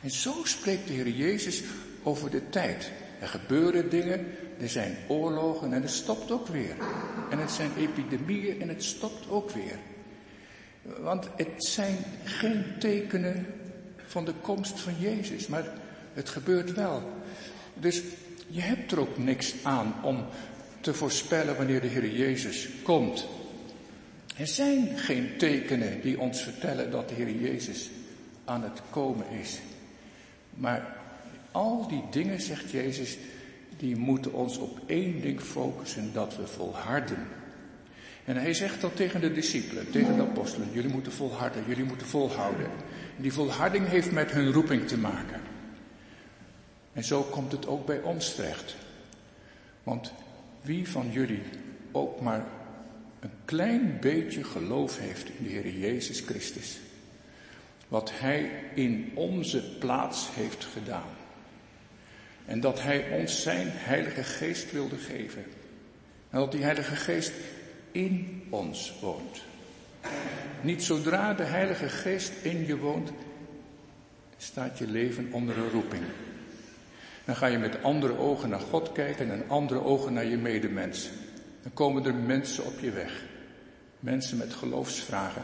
En zo spreekt de Heer Jezus over de tijd. Er gebeuren dingen, er zijn oorlogen en het stopt ook weer. En het zijn epidemieën en het stopt ook weer. Want het zijn geen tekenen van de komst van Jezus, maar het gebeurt wel. Dus je hebt er ook niks aan om te voorspellen wanneer de Heer Jezus komt. Er zijn geen tekenen die ons vertellen dat de Heer Jezus aan het komen is. Maar al die dingen, zegt Jezus, die moeten ons op één ding focussen, dat we volharden. En hij zegt dat tegen de discipelen, tegen de apostelen, jullie moeten volharden, jullie moeten volhouden. En die volharding heeft met hun roeping te maken. En zo komt het ook bij ons terecht. Want wie van jullie ook maar een klein beetje geloof heeft in de Heer Jezus Christus, wat Hij in onze plaats heeft gedaan. En dat Hij ons Zijn Heilige Geest wilde geven. En dat die Heilige Geest in ons woont. Niet zodra de Heilige Geest in je woont, staat je leven onder een roeping. Dan ga je met andere ogen naar God kijken en andere ogen naar je medemens. Dan komen er mensen op je weg. Mensen met geloofsvragen.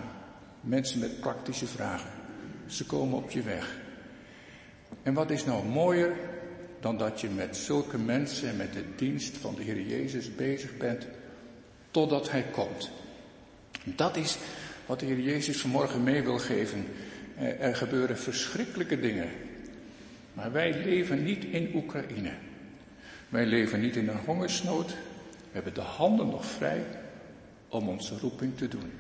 Mensen met praktische vragen. Ze komen op je weg. En wat is nou mooier dan dat je met zulke mensen en met de dienst van de Heer Jezus bezig bent totdat Hij komt. Dat is wat de Heer Jezus vanmorgen mee wil geven. Er gebeuren verschrikkelijke dingen. Maar wij leven niet in Oekraïne. Wij leven niet in een hongersnood. Hebben de handen nog vrij om onze roeping te doen.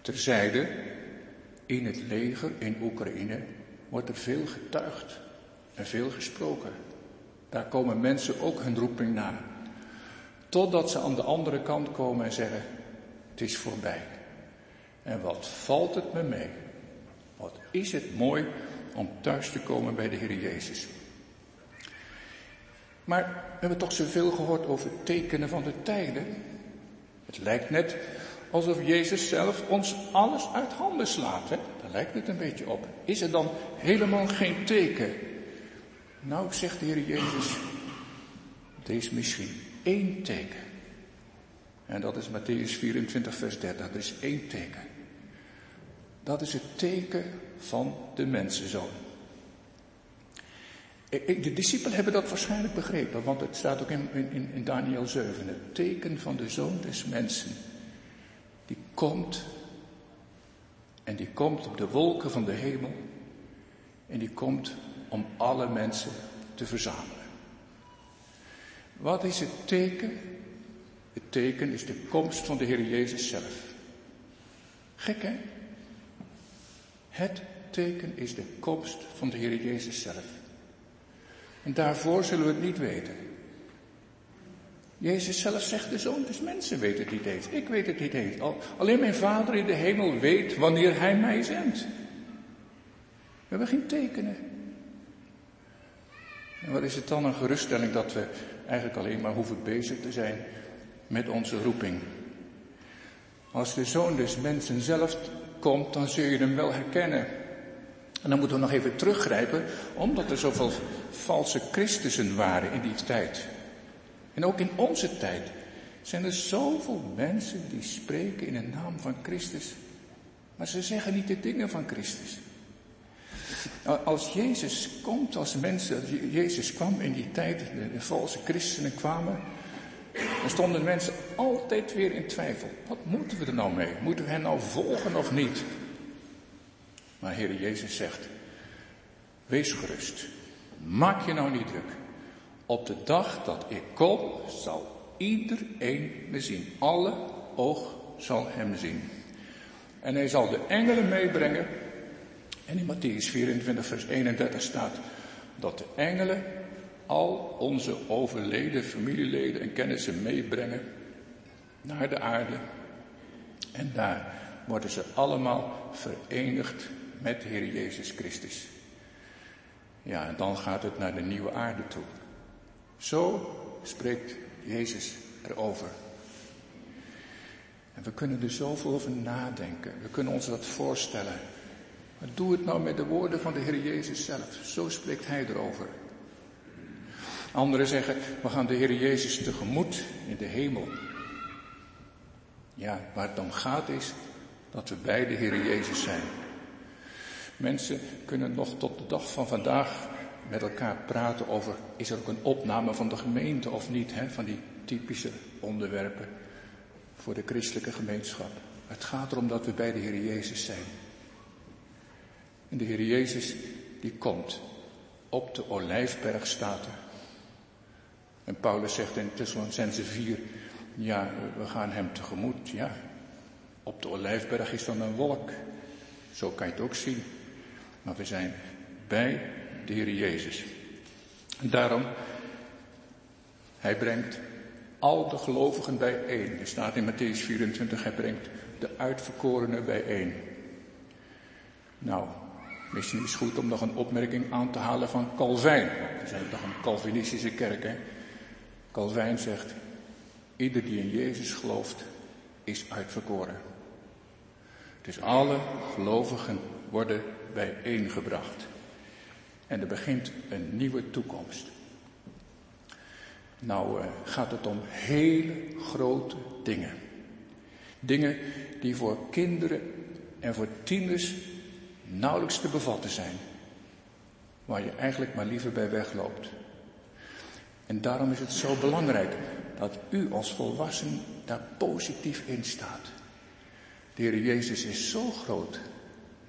Terzijde, in het leger in Oekraïne wordt er veel getuigd en veel gesproken. Daar komen mensen ook hun roeping na. Totdat ze aan de andere kant komen en zeggen, het is voorbij. En wat valt het me mee? Wat is het mooi om thuis te komen bij de Heer Jezus. Maar we hebben toch zoveel gehoord over tekenen van de tijden. Het lijkt net alsof Jezus zelf ons alles uit handen slaat. Hè? Daar lijkt het een beetje op. Is er dan helemaal geen teken? Nou, zegt de Heer Jezus, er is misschien één teken. En dat is Matthäus 24, vers 30. Er is één teken. Dat is het teken van de mensenzoon. De discipelen hebben dat waarschijnlijk begrepen, want het staat ook in, in, in Daniel 7. Het teken van de zoon des mensen. Die komt en die komt op de wolken van de hemel. En die komt om alle mensen te verzamelen. Wat is het teken? Het teken is de komst van de Heer Jezus zelf. Gek hè? Het teken is de komst van de Heer Jezus zelf. En daarvoor zullen we het niet weten. Jezus zelf zegt, de zoon des mensen weet het niet eens. Ik weet het niet eens. Alleen mijn vader in de hemel weet wanneer hij mij zendt. We hebben geen tekenen. En wat is het dan een geruststelling dat we eigenlijk alleen maar hoeven bezig te zijn met onze roeping. Als de zoon des mensen zelf komt, dan zul je hem wel herkennen. En dan moeten we nog even teruggrijpen, omdat er zoveel valse Christussen waren in die tijd. En ook in onze tijd zijn er zoveel mensen die spreken in de naam van Christus, maar ze zeggen niet de dingen van Christus. Nou, als Jezus komt als mensen, Jezus kwam in die tijd, de, de valse christenen kwamen, dan stonden mensen altijd weer in twijfel. Wat moeten we er nou mee? Moeten we hen nou volgen of niet? Maar Heer Jezus zegt, wees gerust. Maak je nou niet druk. Op de dag dat ik kom, zal iedereen me zien. Alle oog zal hem zien. En hij zal de engelen meebrengen. En in Matthäus 24, vers 31 staat dat de engelen al onze overleden familieleden en kennissen meebrengen naar de aarde. En daar worden ze allemaal verenigd met de Heer Jezus Christus. Ja, en dan gaat het naar de nieuwe aarde toe. Zo spreekt Jezus erover. En we kunnen er zoveel over nadenken. We kunnen ons dat voorstellen. Maar doe het nou met de woorden van de Heer Jezus zelf. Zo spreekt Hij erover. Anderen zeggen, we gaan de Heer Jezus tegemoet in de hemel. Ja, waar het om gaat is dat we bij de Heer Jezus zijn. Mensen kunnen nog tot de dag van vandaag met elkaar praten over, is er ook een opname van de gemeente of niet, hè, van die typische onderwerpen voor de christelijke gemeenschap. Het gaat erom dat we bij de Heer Jezus zijn. En de Heer Jezus, die komt op de Olijfberg staat er. En Paulus zegt in Thessalonicense 4, ja, we gaan hem tegemoet, ja. Op de Olijfberg is dan een wolk. Zo kan je het ook zien. Maar we zijn bij de Heer Jezus. En daarom, hij brengt al de gelovigen bijeen. Er staat in Matthäus 24, hij brengt de uitverkorenen bijeen. Nou, misschien is het goed om nog een opmerking aan te halen van Calvijn. We zijn toch een Calvinistische kerk, hè? Calvijn zegt, ieder die in Jezus gelooft, is uitverkoren. Dus alle gelovigen worden bijeengebracht. En er begint een nieuwe toekomst. Nou uh, gaat het om hele grote dingen. Dingen die voor kinderen en voor tieners nauwelijks te bevatten zijn. Waar je eigenlijk maar liever bij wegloopt. En daarom is het zo belangrijk dat u als volwassen daar positief in staat. De Heer Jezus is zo groot,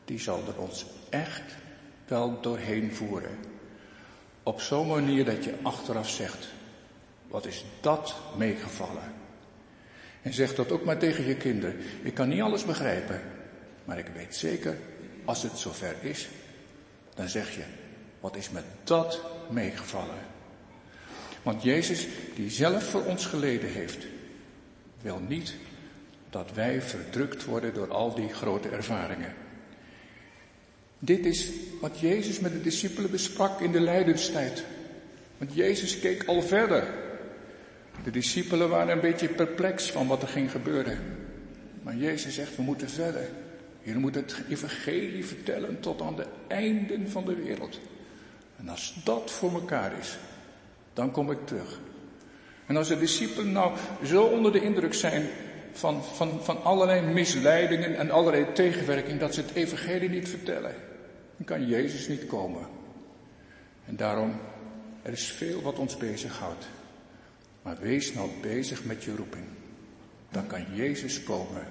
die zal er ons echt wel doorheen voeren. Op zo'n manier dat je achteraf zegt, wat is dat meegevallen? En zeg dat ook maar tegen je kinderen. Ik kan niet alles begrijpen, maar ik weet zeker, als het zover is, dan zeg je, wat is met dat meegevallen? Want Jezus, die zelf voor ons geleden heeft, wil niet dat wij verdrukt worden door al die grote ervaringen. Dit is wat Jezus met de discipelen besprak in de lijdenstijd. Want Jezus keek al verder. De discipelen waren een beetje perplex van wat er ging gebeuren. Maar Jezus zegt, we moeten verder. Je moet het evangelie vertellen tot aan de einden van de wereld. En als dat voor elkaar is, dan kom ik terug. En als de discipelen nou zo onder de indruk zijn van, van, van allerlei misleidingen en allerlei tegenwerking dat ze het evangelie niet vertellen, dan kan Jezus niet komen. En daarom, er is veel wat ons bezighoudt. Maar wees nou bezig met je roeping. Dan kan Jezus komen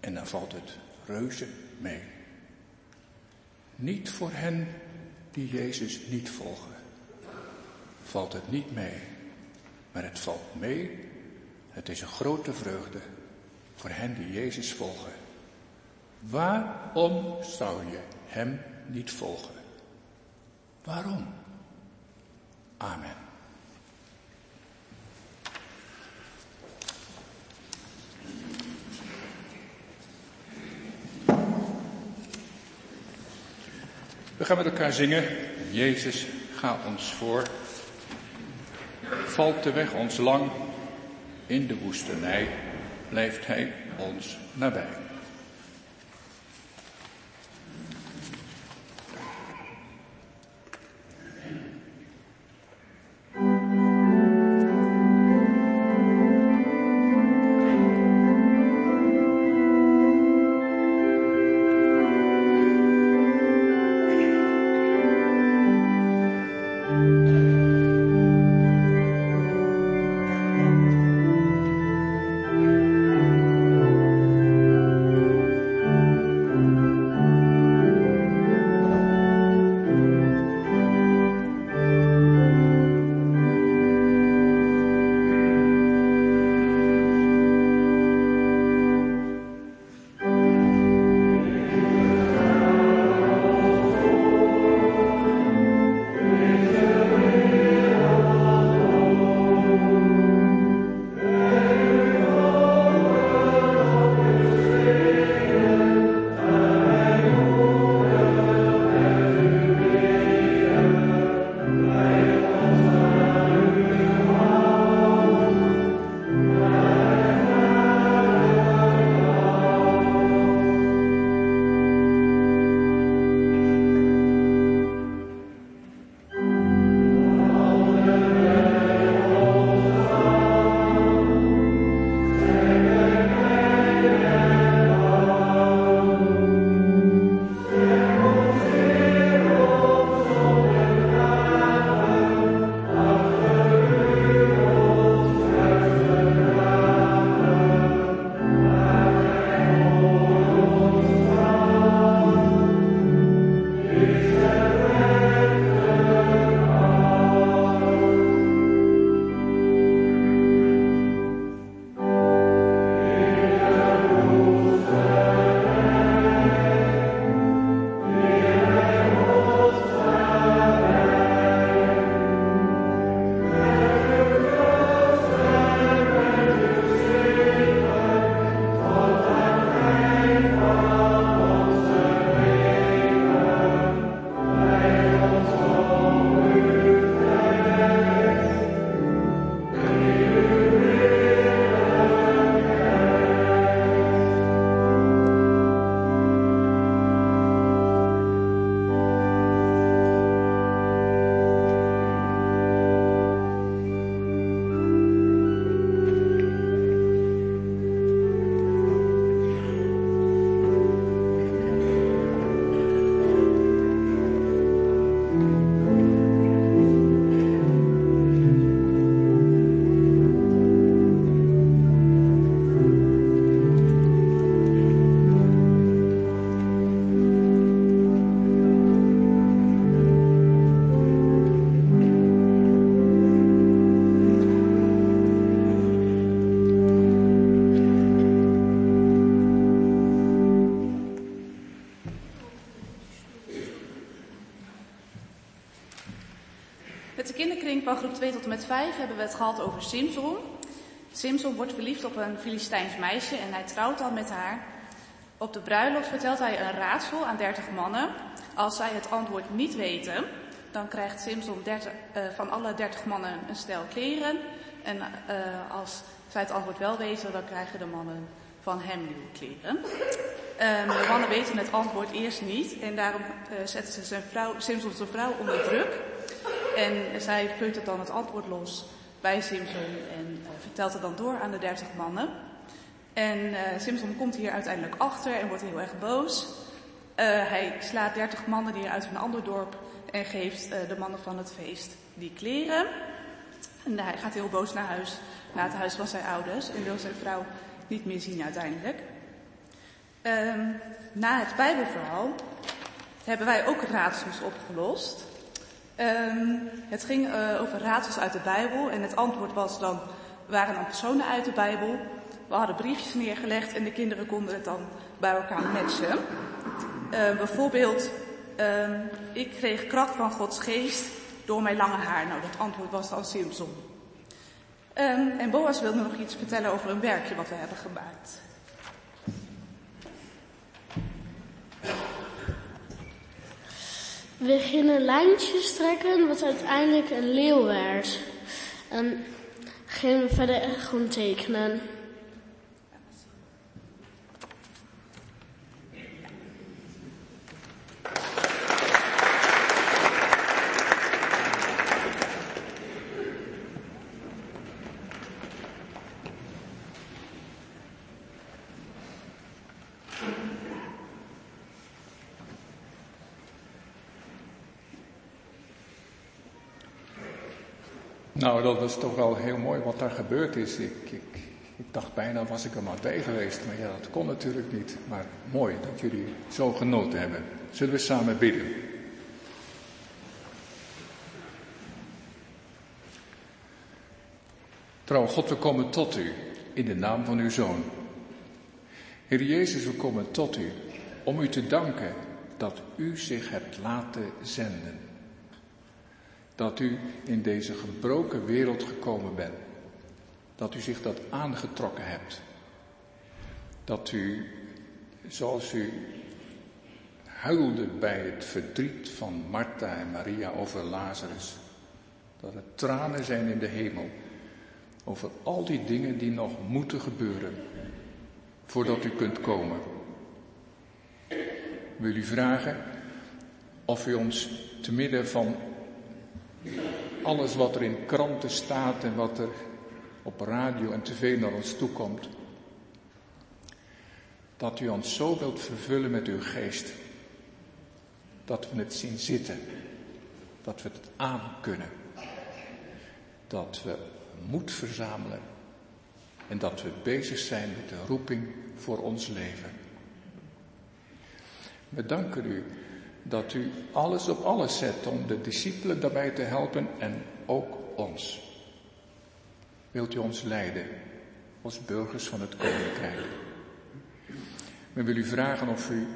en dan valt het reuze mee. Niet voor hen die Jezus niet volgen. Valt het niet mee. Maar het valt mee. Het is een grote vreugde voor hen die Jezus volgen. Waarom zou je hem niet volgen? Waarom? Amen. We gaan met elkaar zingen. Jezus, ga ons voor. Valt de weg ons lang in de woestenij, blijft Hij ons nabij. 2 tot en met 5 hebben we het gehad over Simson. Simson wordt verliefd op een Filistijns meisje en hij trouwt dan met haar. Op de bruiloft vertelt hij een raadsel aan 30 mannen. Als zij het antwoord niet weten, dan krijgt Simson 30, uh, van alle 30 mannen een stel kleren. En uh, als zij het antwoord wel weten, dan krijgen de mannen van hem nieuwe kleren. Um, de mannen weten het antwoord eerst niet en daarom uh, zetten ze zijn vrouw, Simpson zijn vrouw onder druk. En zij peutert dan het antwoord los bij Simpson en uh, vertelt het dan door aan de dertig mannen. En uh, Simpson komt hier uiteindelijk achter en wordt heel erg boos. hij slaat dertig mannen die uit een ander dorp en geeft de mannen van het feest die kleren. En hij gaat heel boos naar huis, naar het huis van zijn ouders en wil zijn vrouw niet meer zien uiteindelijk. Um, na het Bijbelverhaal hebben wij ook raadsels opgelost. Um, het ging uh, over raadsels uit de Bijbel en het antwoord was dan, waren dan personen uit de Bijbel. We hadden briefjes neergelegd en de kinderen konden het dan bij elkaar matchen. Uh, bijvoorbeeld, uh, ik kreeg kracht van Gods geest door mijn lange haar. Nou, dat antwoord was dan Simpson. Um, en Boas wilde nog iets vertellen over een werkje wat we hebben gemaakt. We gingen lijntjes trekken wat uiteindelijk een leeuw werd. En gingen we verder gewoon tekenen. Nou, dat is toch wel heel mooi wat daar gebeurd is. Ik, ik, ik, dacht bijna was ik er maar bij geweest, maar ja, dat kon natuurlijk niet. Maar mooi dat jullie zo genoten hebben. Zullen we samen bidden? Trouw God, we komen tot u in de naam van uw Zoon. Heer Jezus, we komen tot u om u te danken dat u zich hebt laten zenden dat u in deze gebroken wereld gekomen bent. Dat u zich dat aangetrokken hebt. Dat u, zoals u huilde bij het verdriet van Martha en Maria over Lazarus, dat er tranen zijn in de hemel over al die dingen die nog moeten gebeuren voordat u kunt komen. Wil u vragen of u ons te midden van alles wat er in kranten staat en wat er op radio en tv naar ons toe komt. Dat u ons zo wilt vervullen met uw geest. Dat we het zien zitten. Dat we het aan kunnen. Dat we moed verzamelen. En dat we bezig zijn met de roeping voor ons leven. We danken u dat u alles op alles zet om de discipelen daarbij te helpen en ook ons. Wilt u ons leiden als burgers van het Koninkrijk? We willen u vragen of u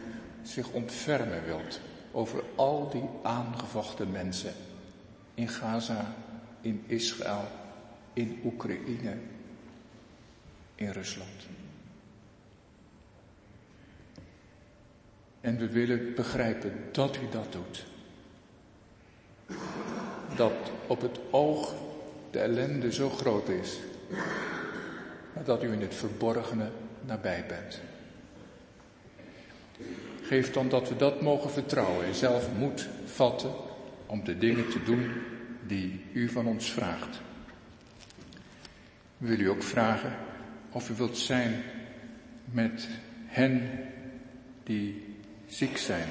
zich ontfermen wilt over al die aangevochten mensen in Gaza, in Israël, in Oekraïne, in Rusland. En we willen begrijpen dat u dat doet. Dat op het oog de ellende zo groot is, maar dat u in het verborgene nabij bent. Geef dan dat we dat mogen vertrouwen en zelf moed vatten om de dingen te doen die u van ons vraagt. We willen u ook vragen of u wilt zijn met hen die ziek zijn.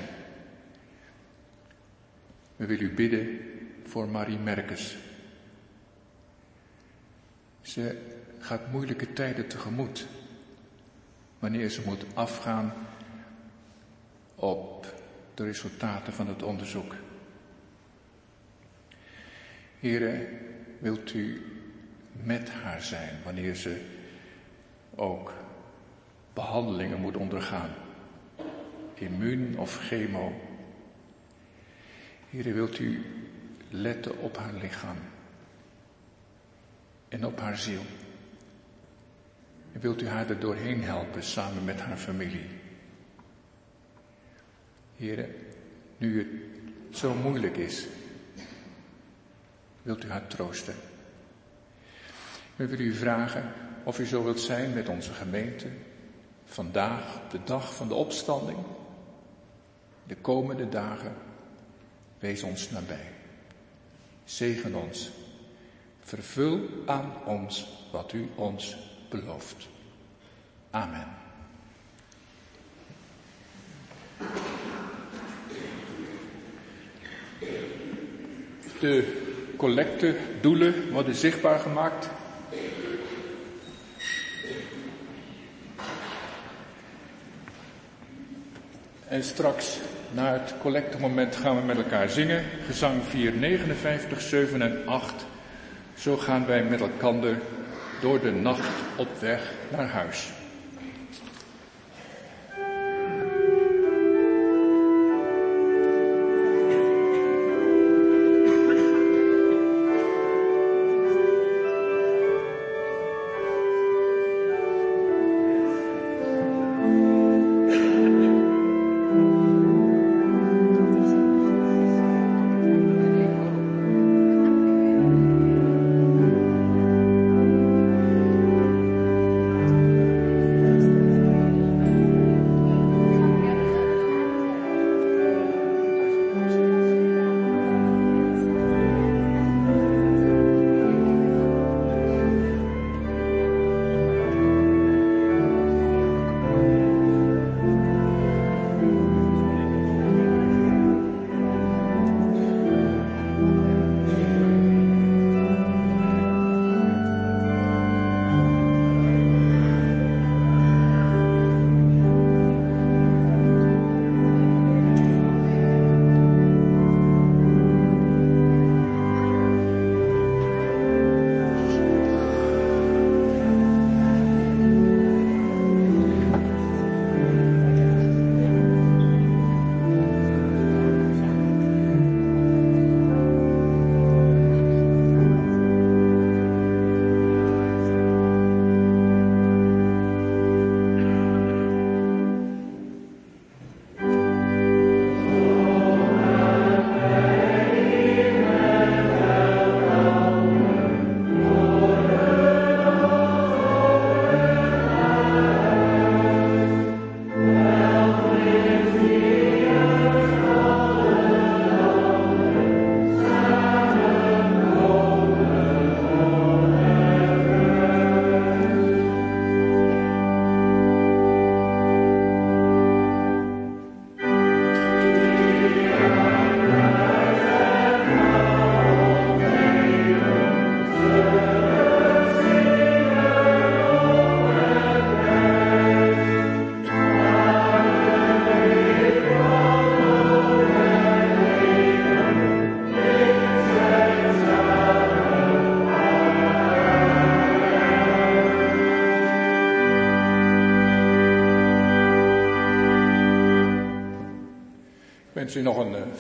We willen u bidden voor Marie Merkes. Ze gaat moeilijke tijden tegemoet. Wanneer ze moet afgaan op de resultaten van het onderzoek. Heren, wilt u met haar zijn wanneer ze ook behandelingen moet ondergaan immuun of chemo. Hier wilt u letten op haar lichaam. en op haar ziel. En wilt u haar er doorheen helpen samen met haar familie. Heren, nu het zo moeilijk is, wilt u haar troosten. We willen u vragen of u zo wilt zijn met onze gemeente vandaag, de dag van de opstanding, de komende dagen. Wees ons nabij. Zegen ons. Vervul aan ons wat u ons belooft. Amen. De collectedoelen worden zichtbaar gemaakt. En straks, na het collectemoment, gaan we met elkaar zingen. Gezang 4, 59, 7 en 8. Zo gaan wij met elkaar door de nacht op weg naar huis.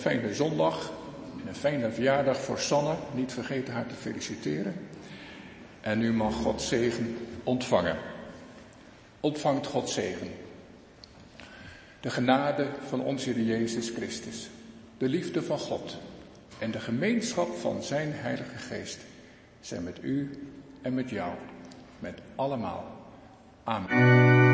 Fijne zondag. Een fijne verjaardag voor Sanne. Niet vergeten haar te feliciteren. En u mag God zegen ontvangen. Ontvangt God zegen. De genade van onze Heer Jezus Christus. De liefde van God. En de gemeenschap van zijn Heilige Geest. Zijn met u en met jou. Met allemaal. Amen.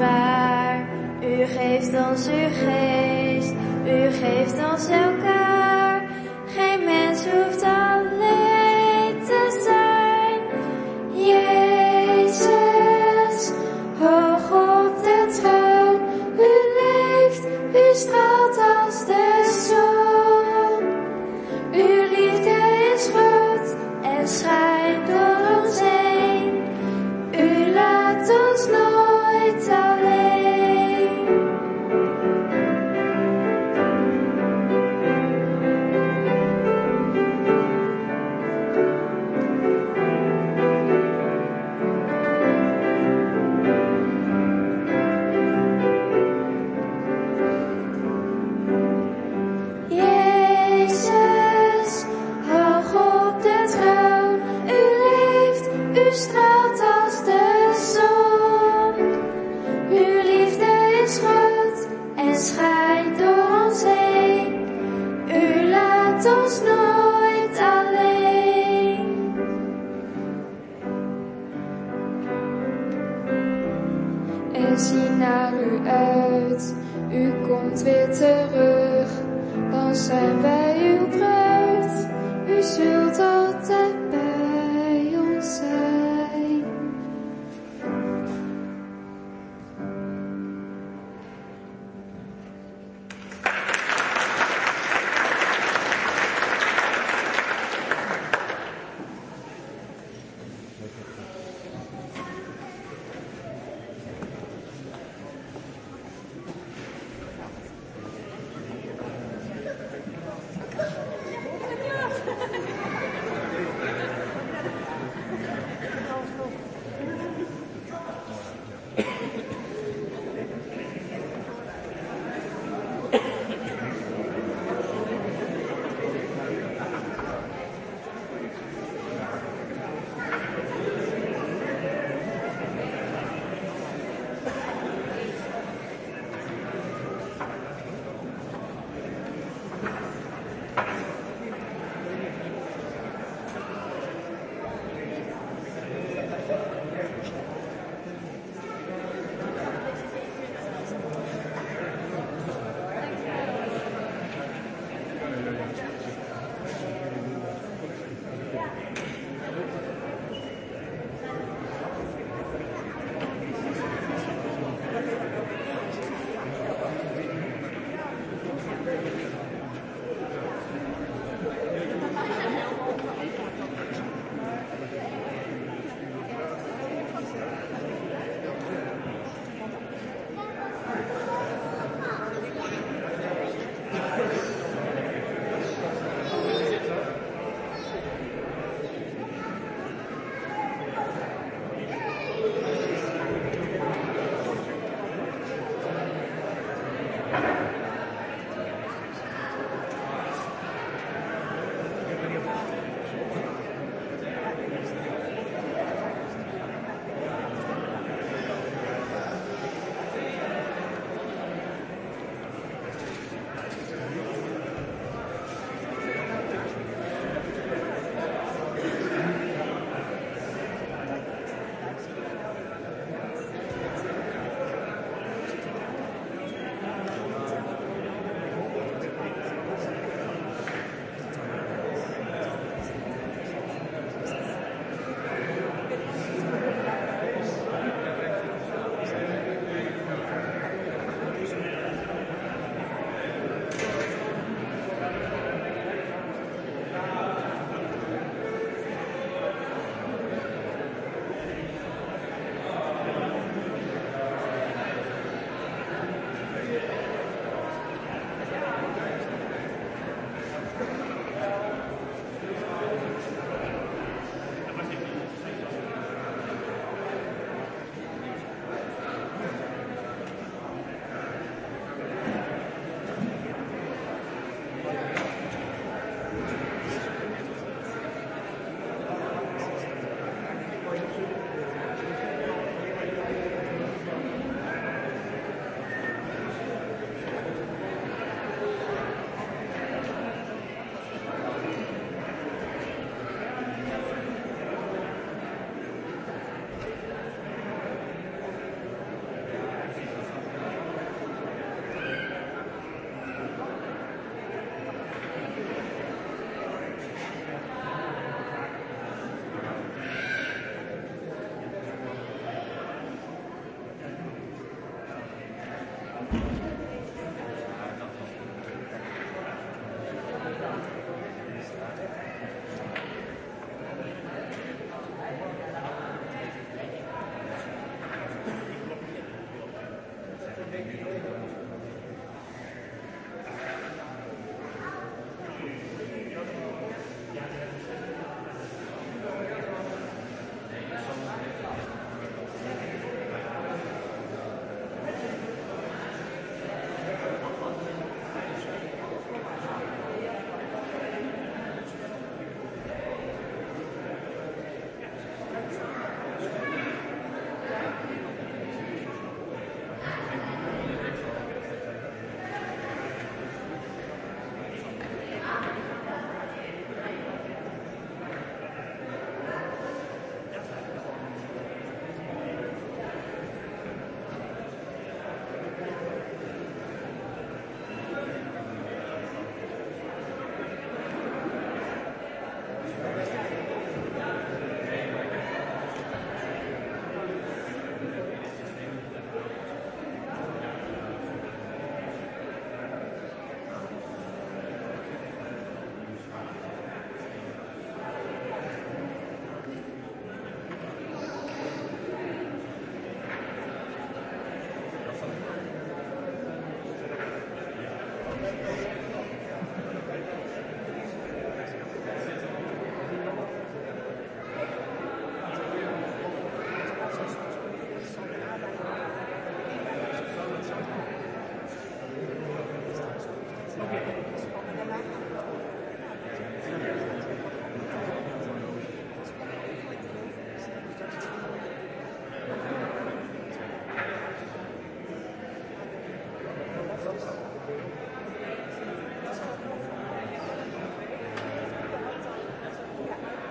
U geeft ons uw geest, u geeft ons elk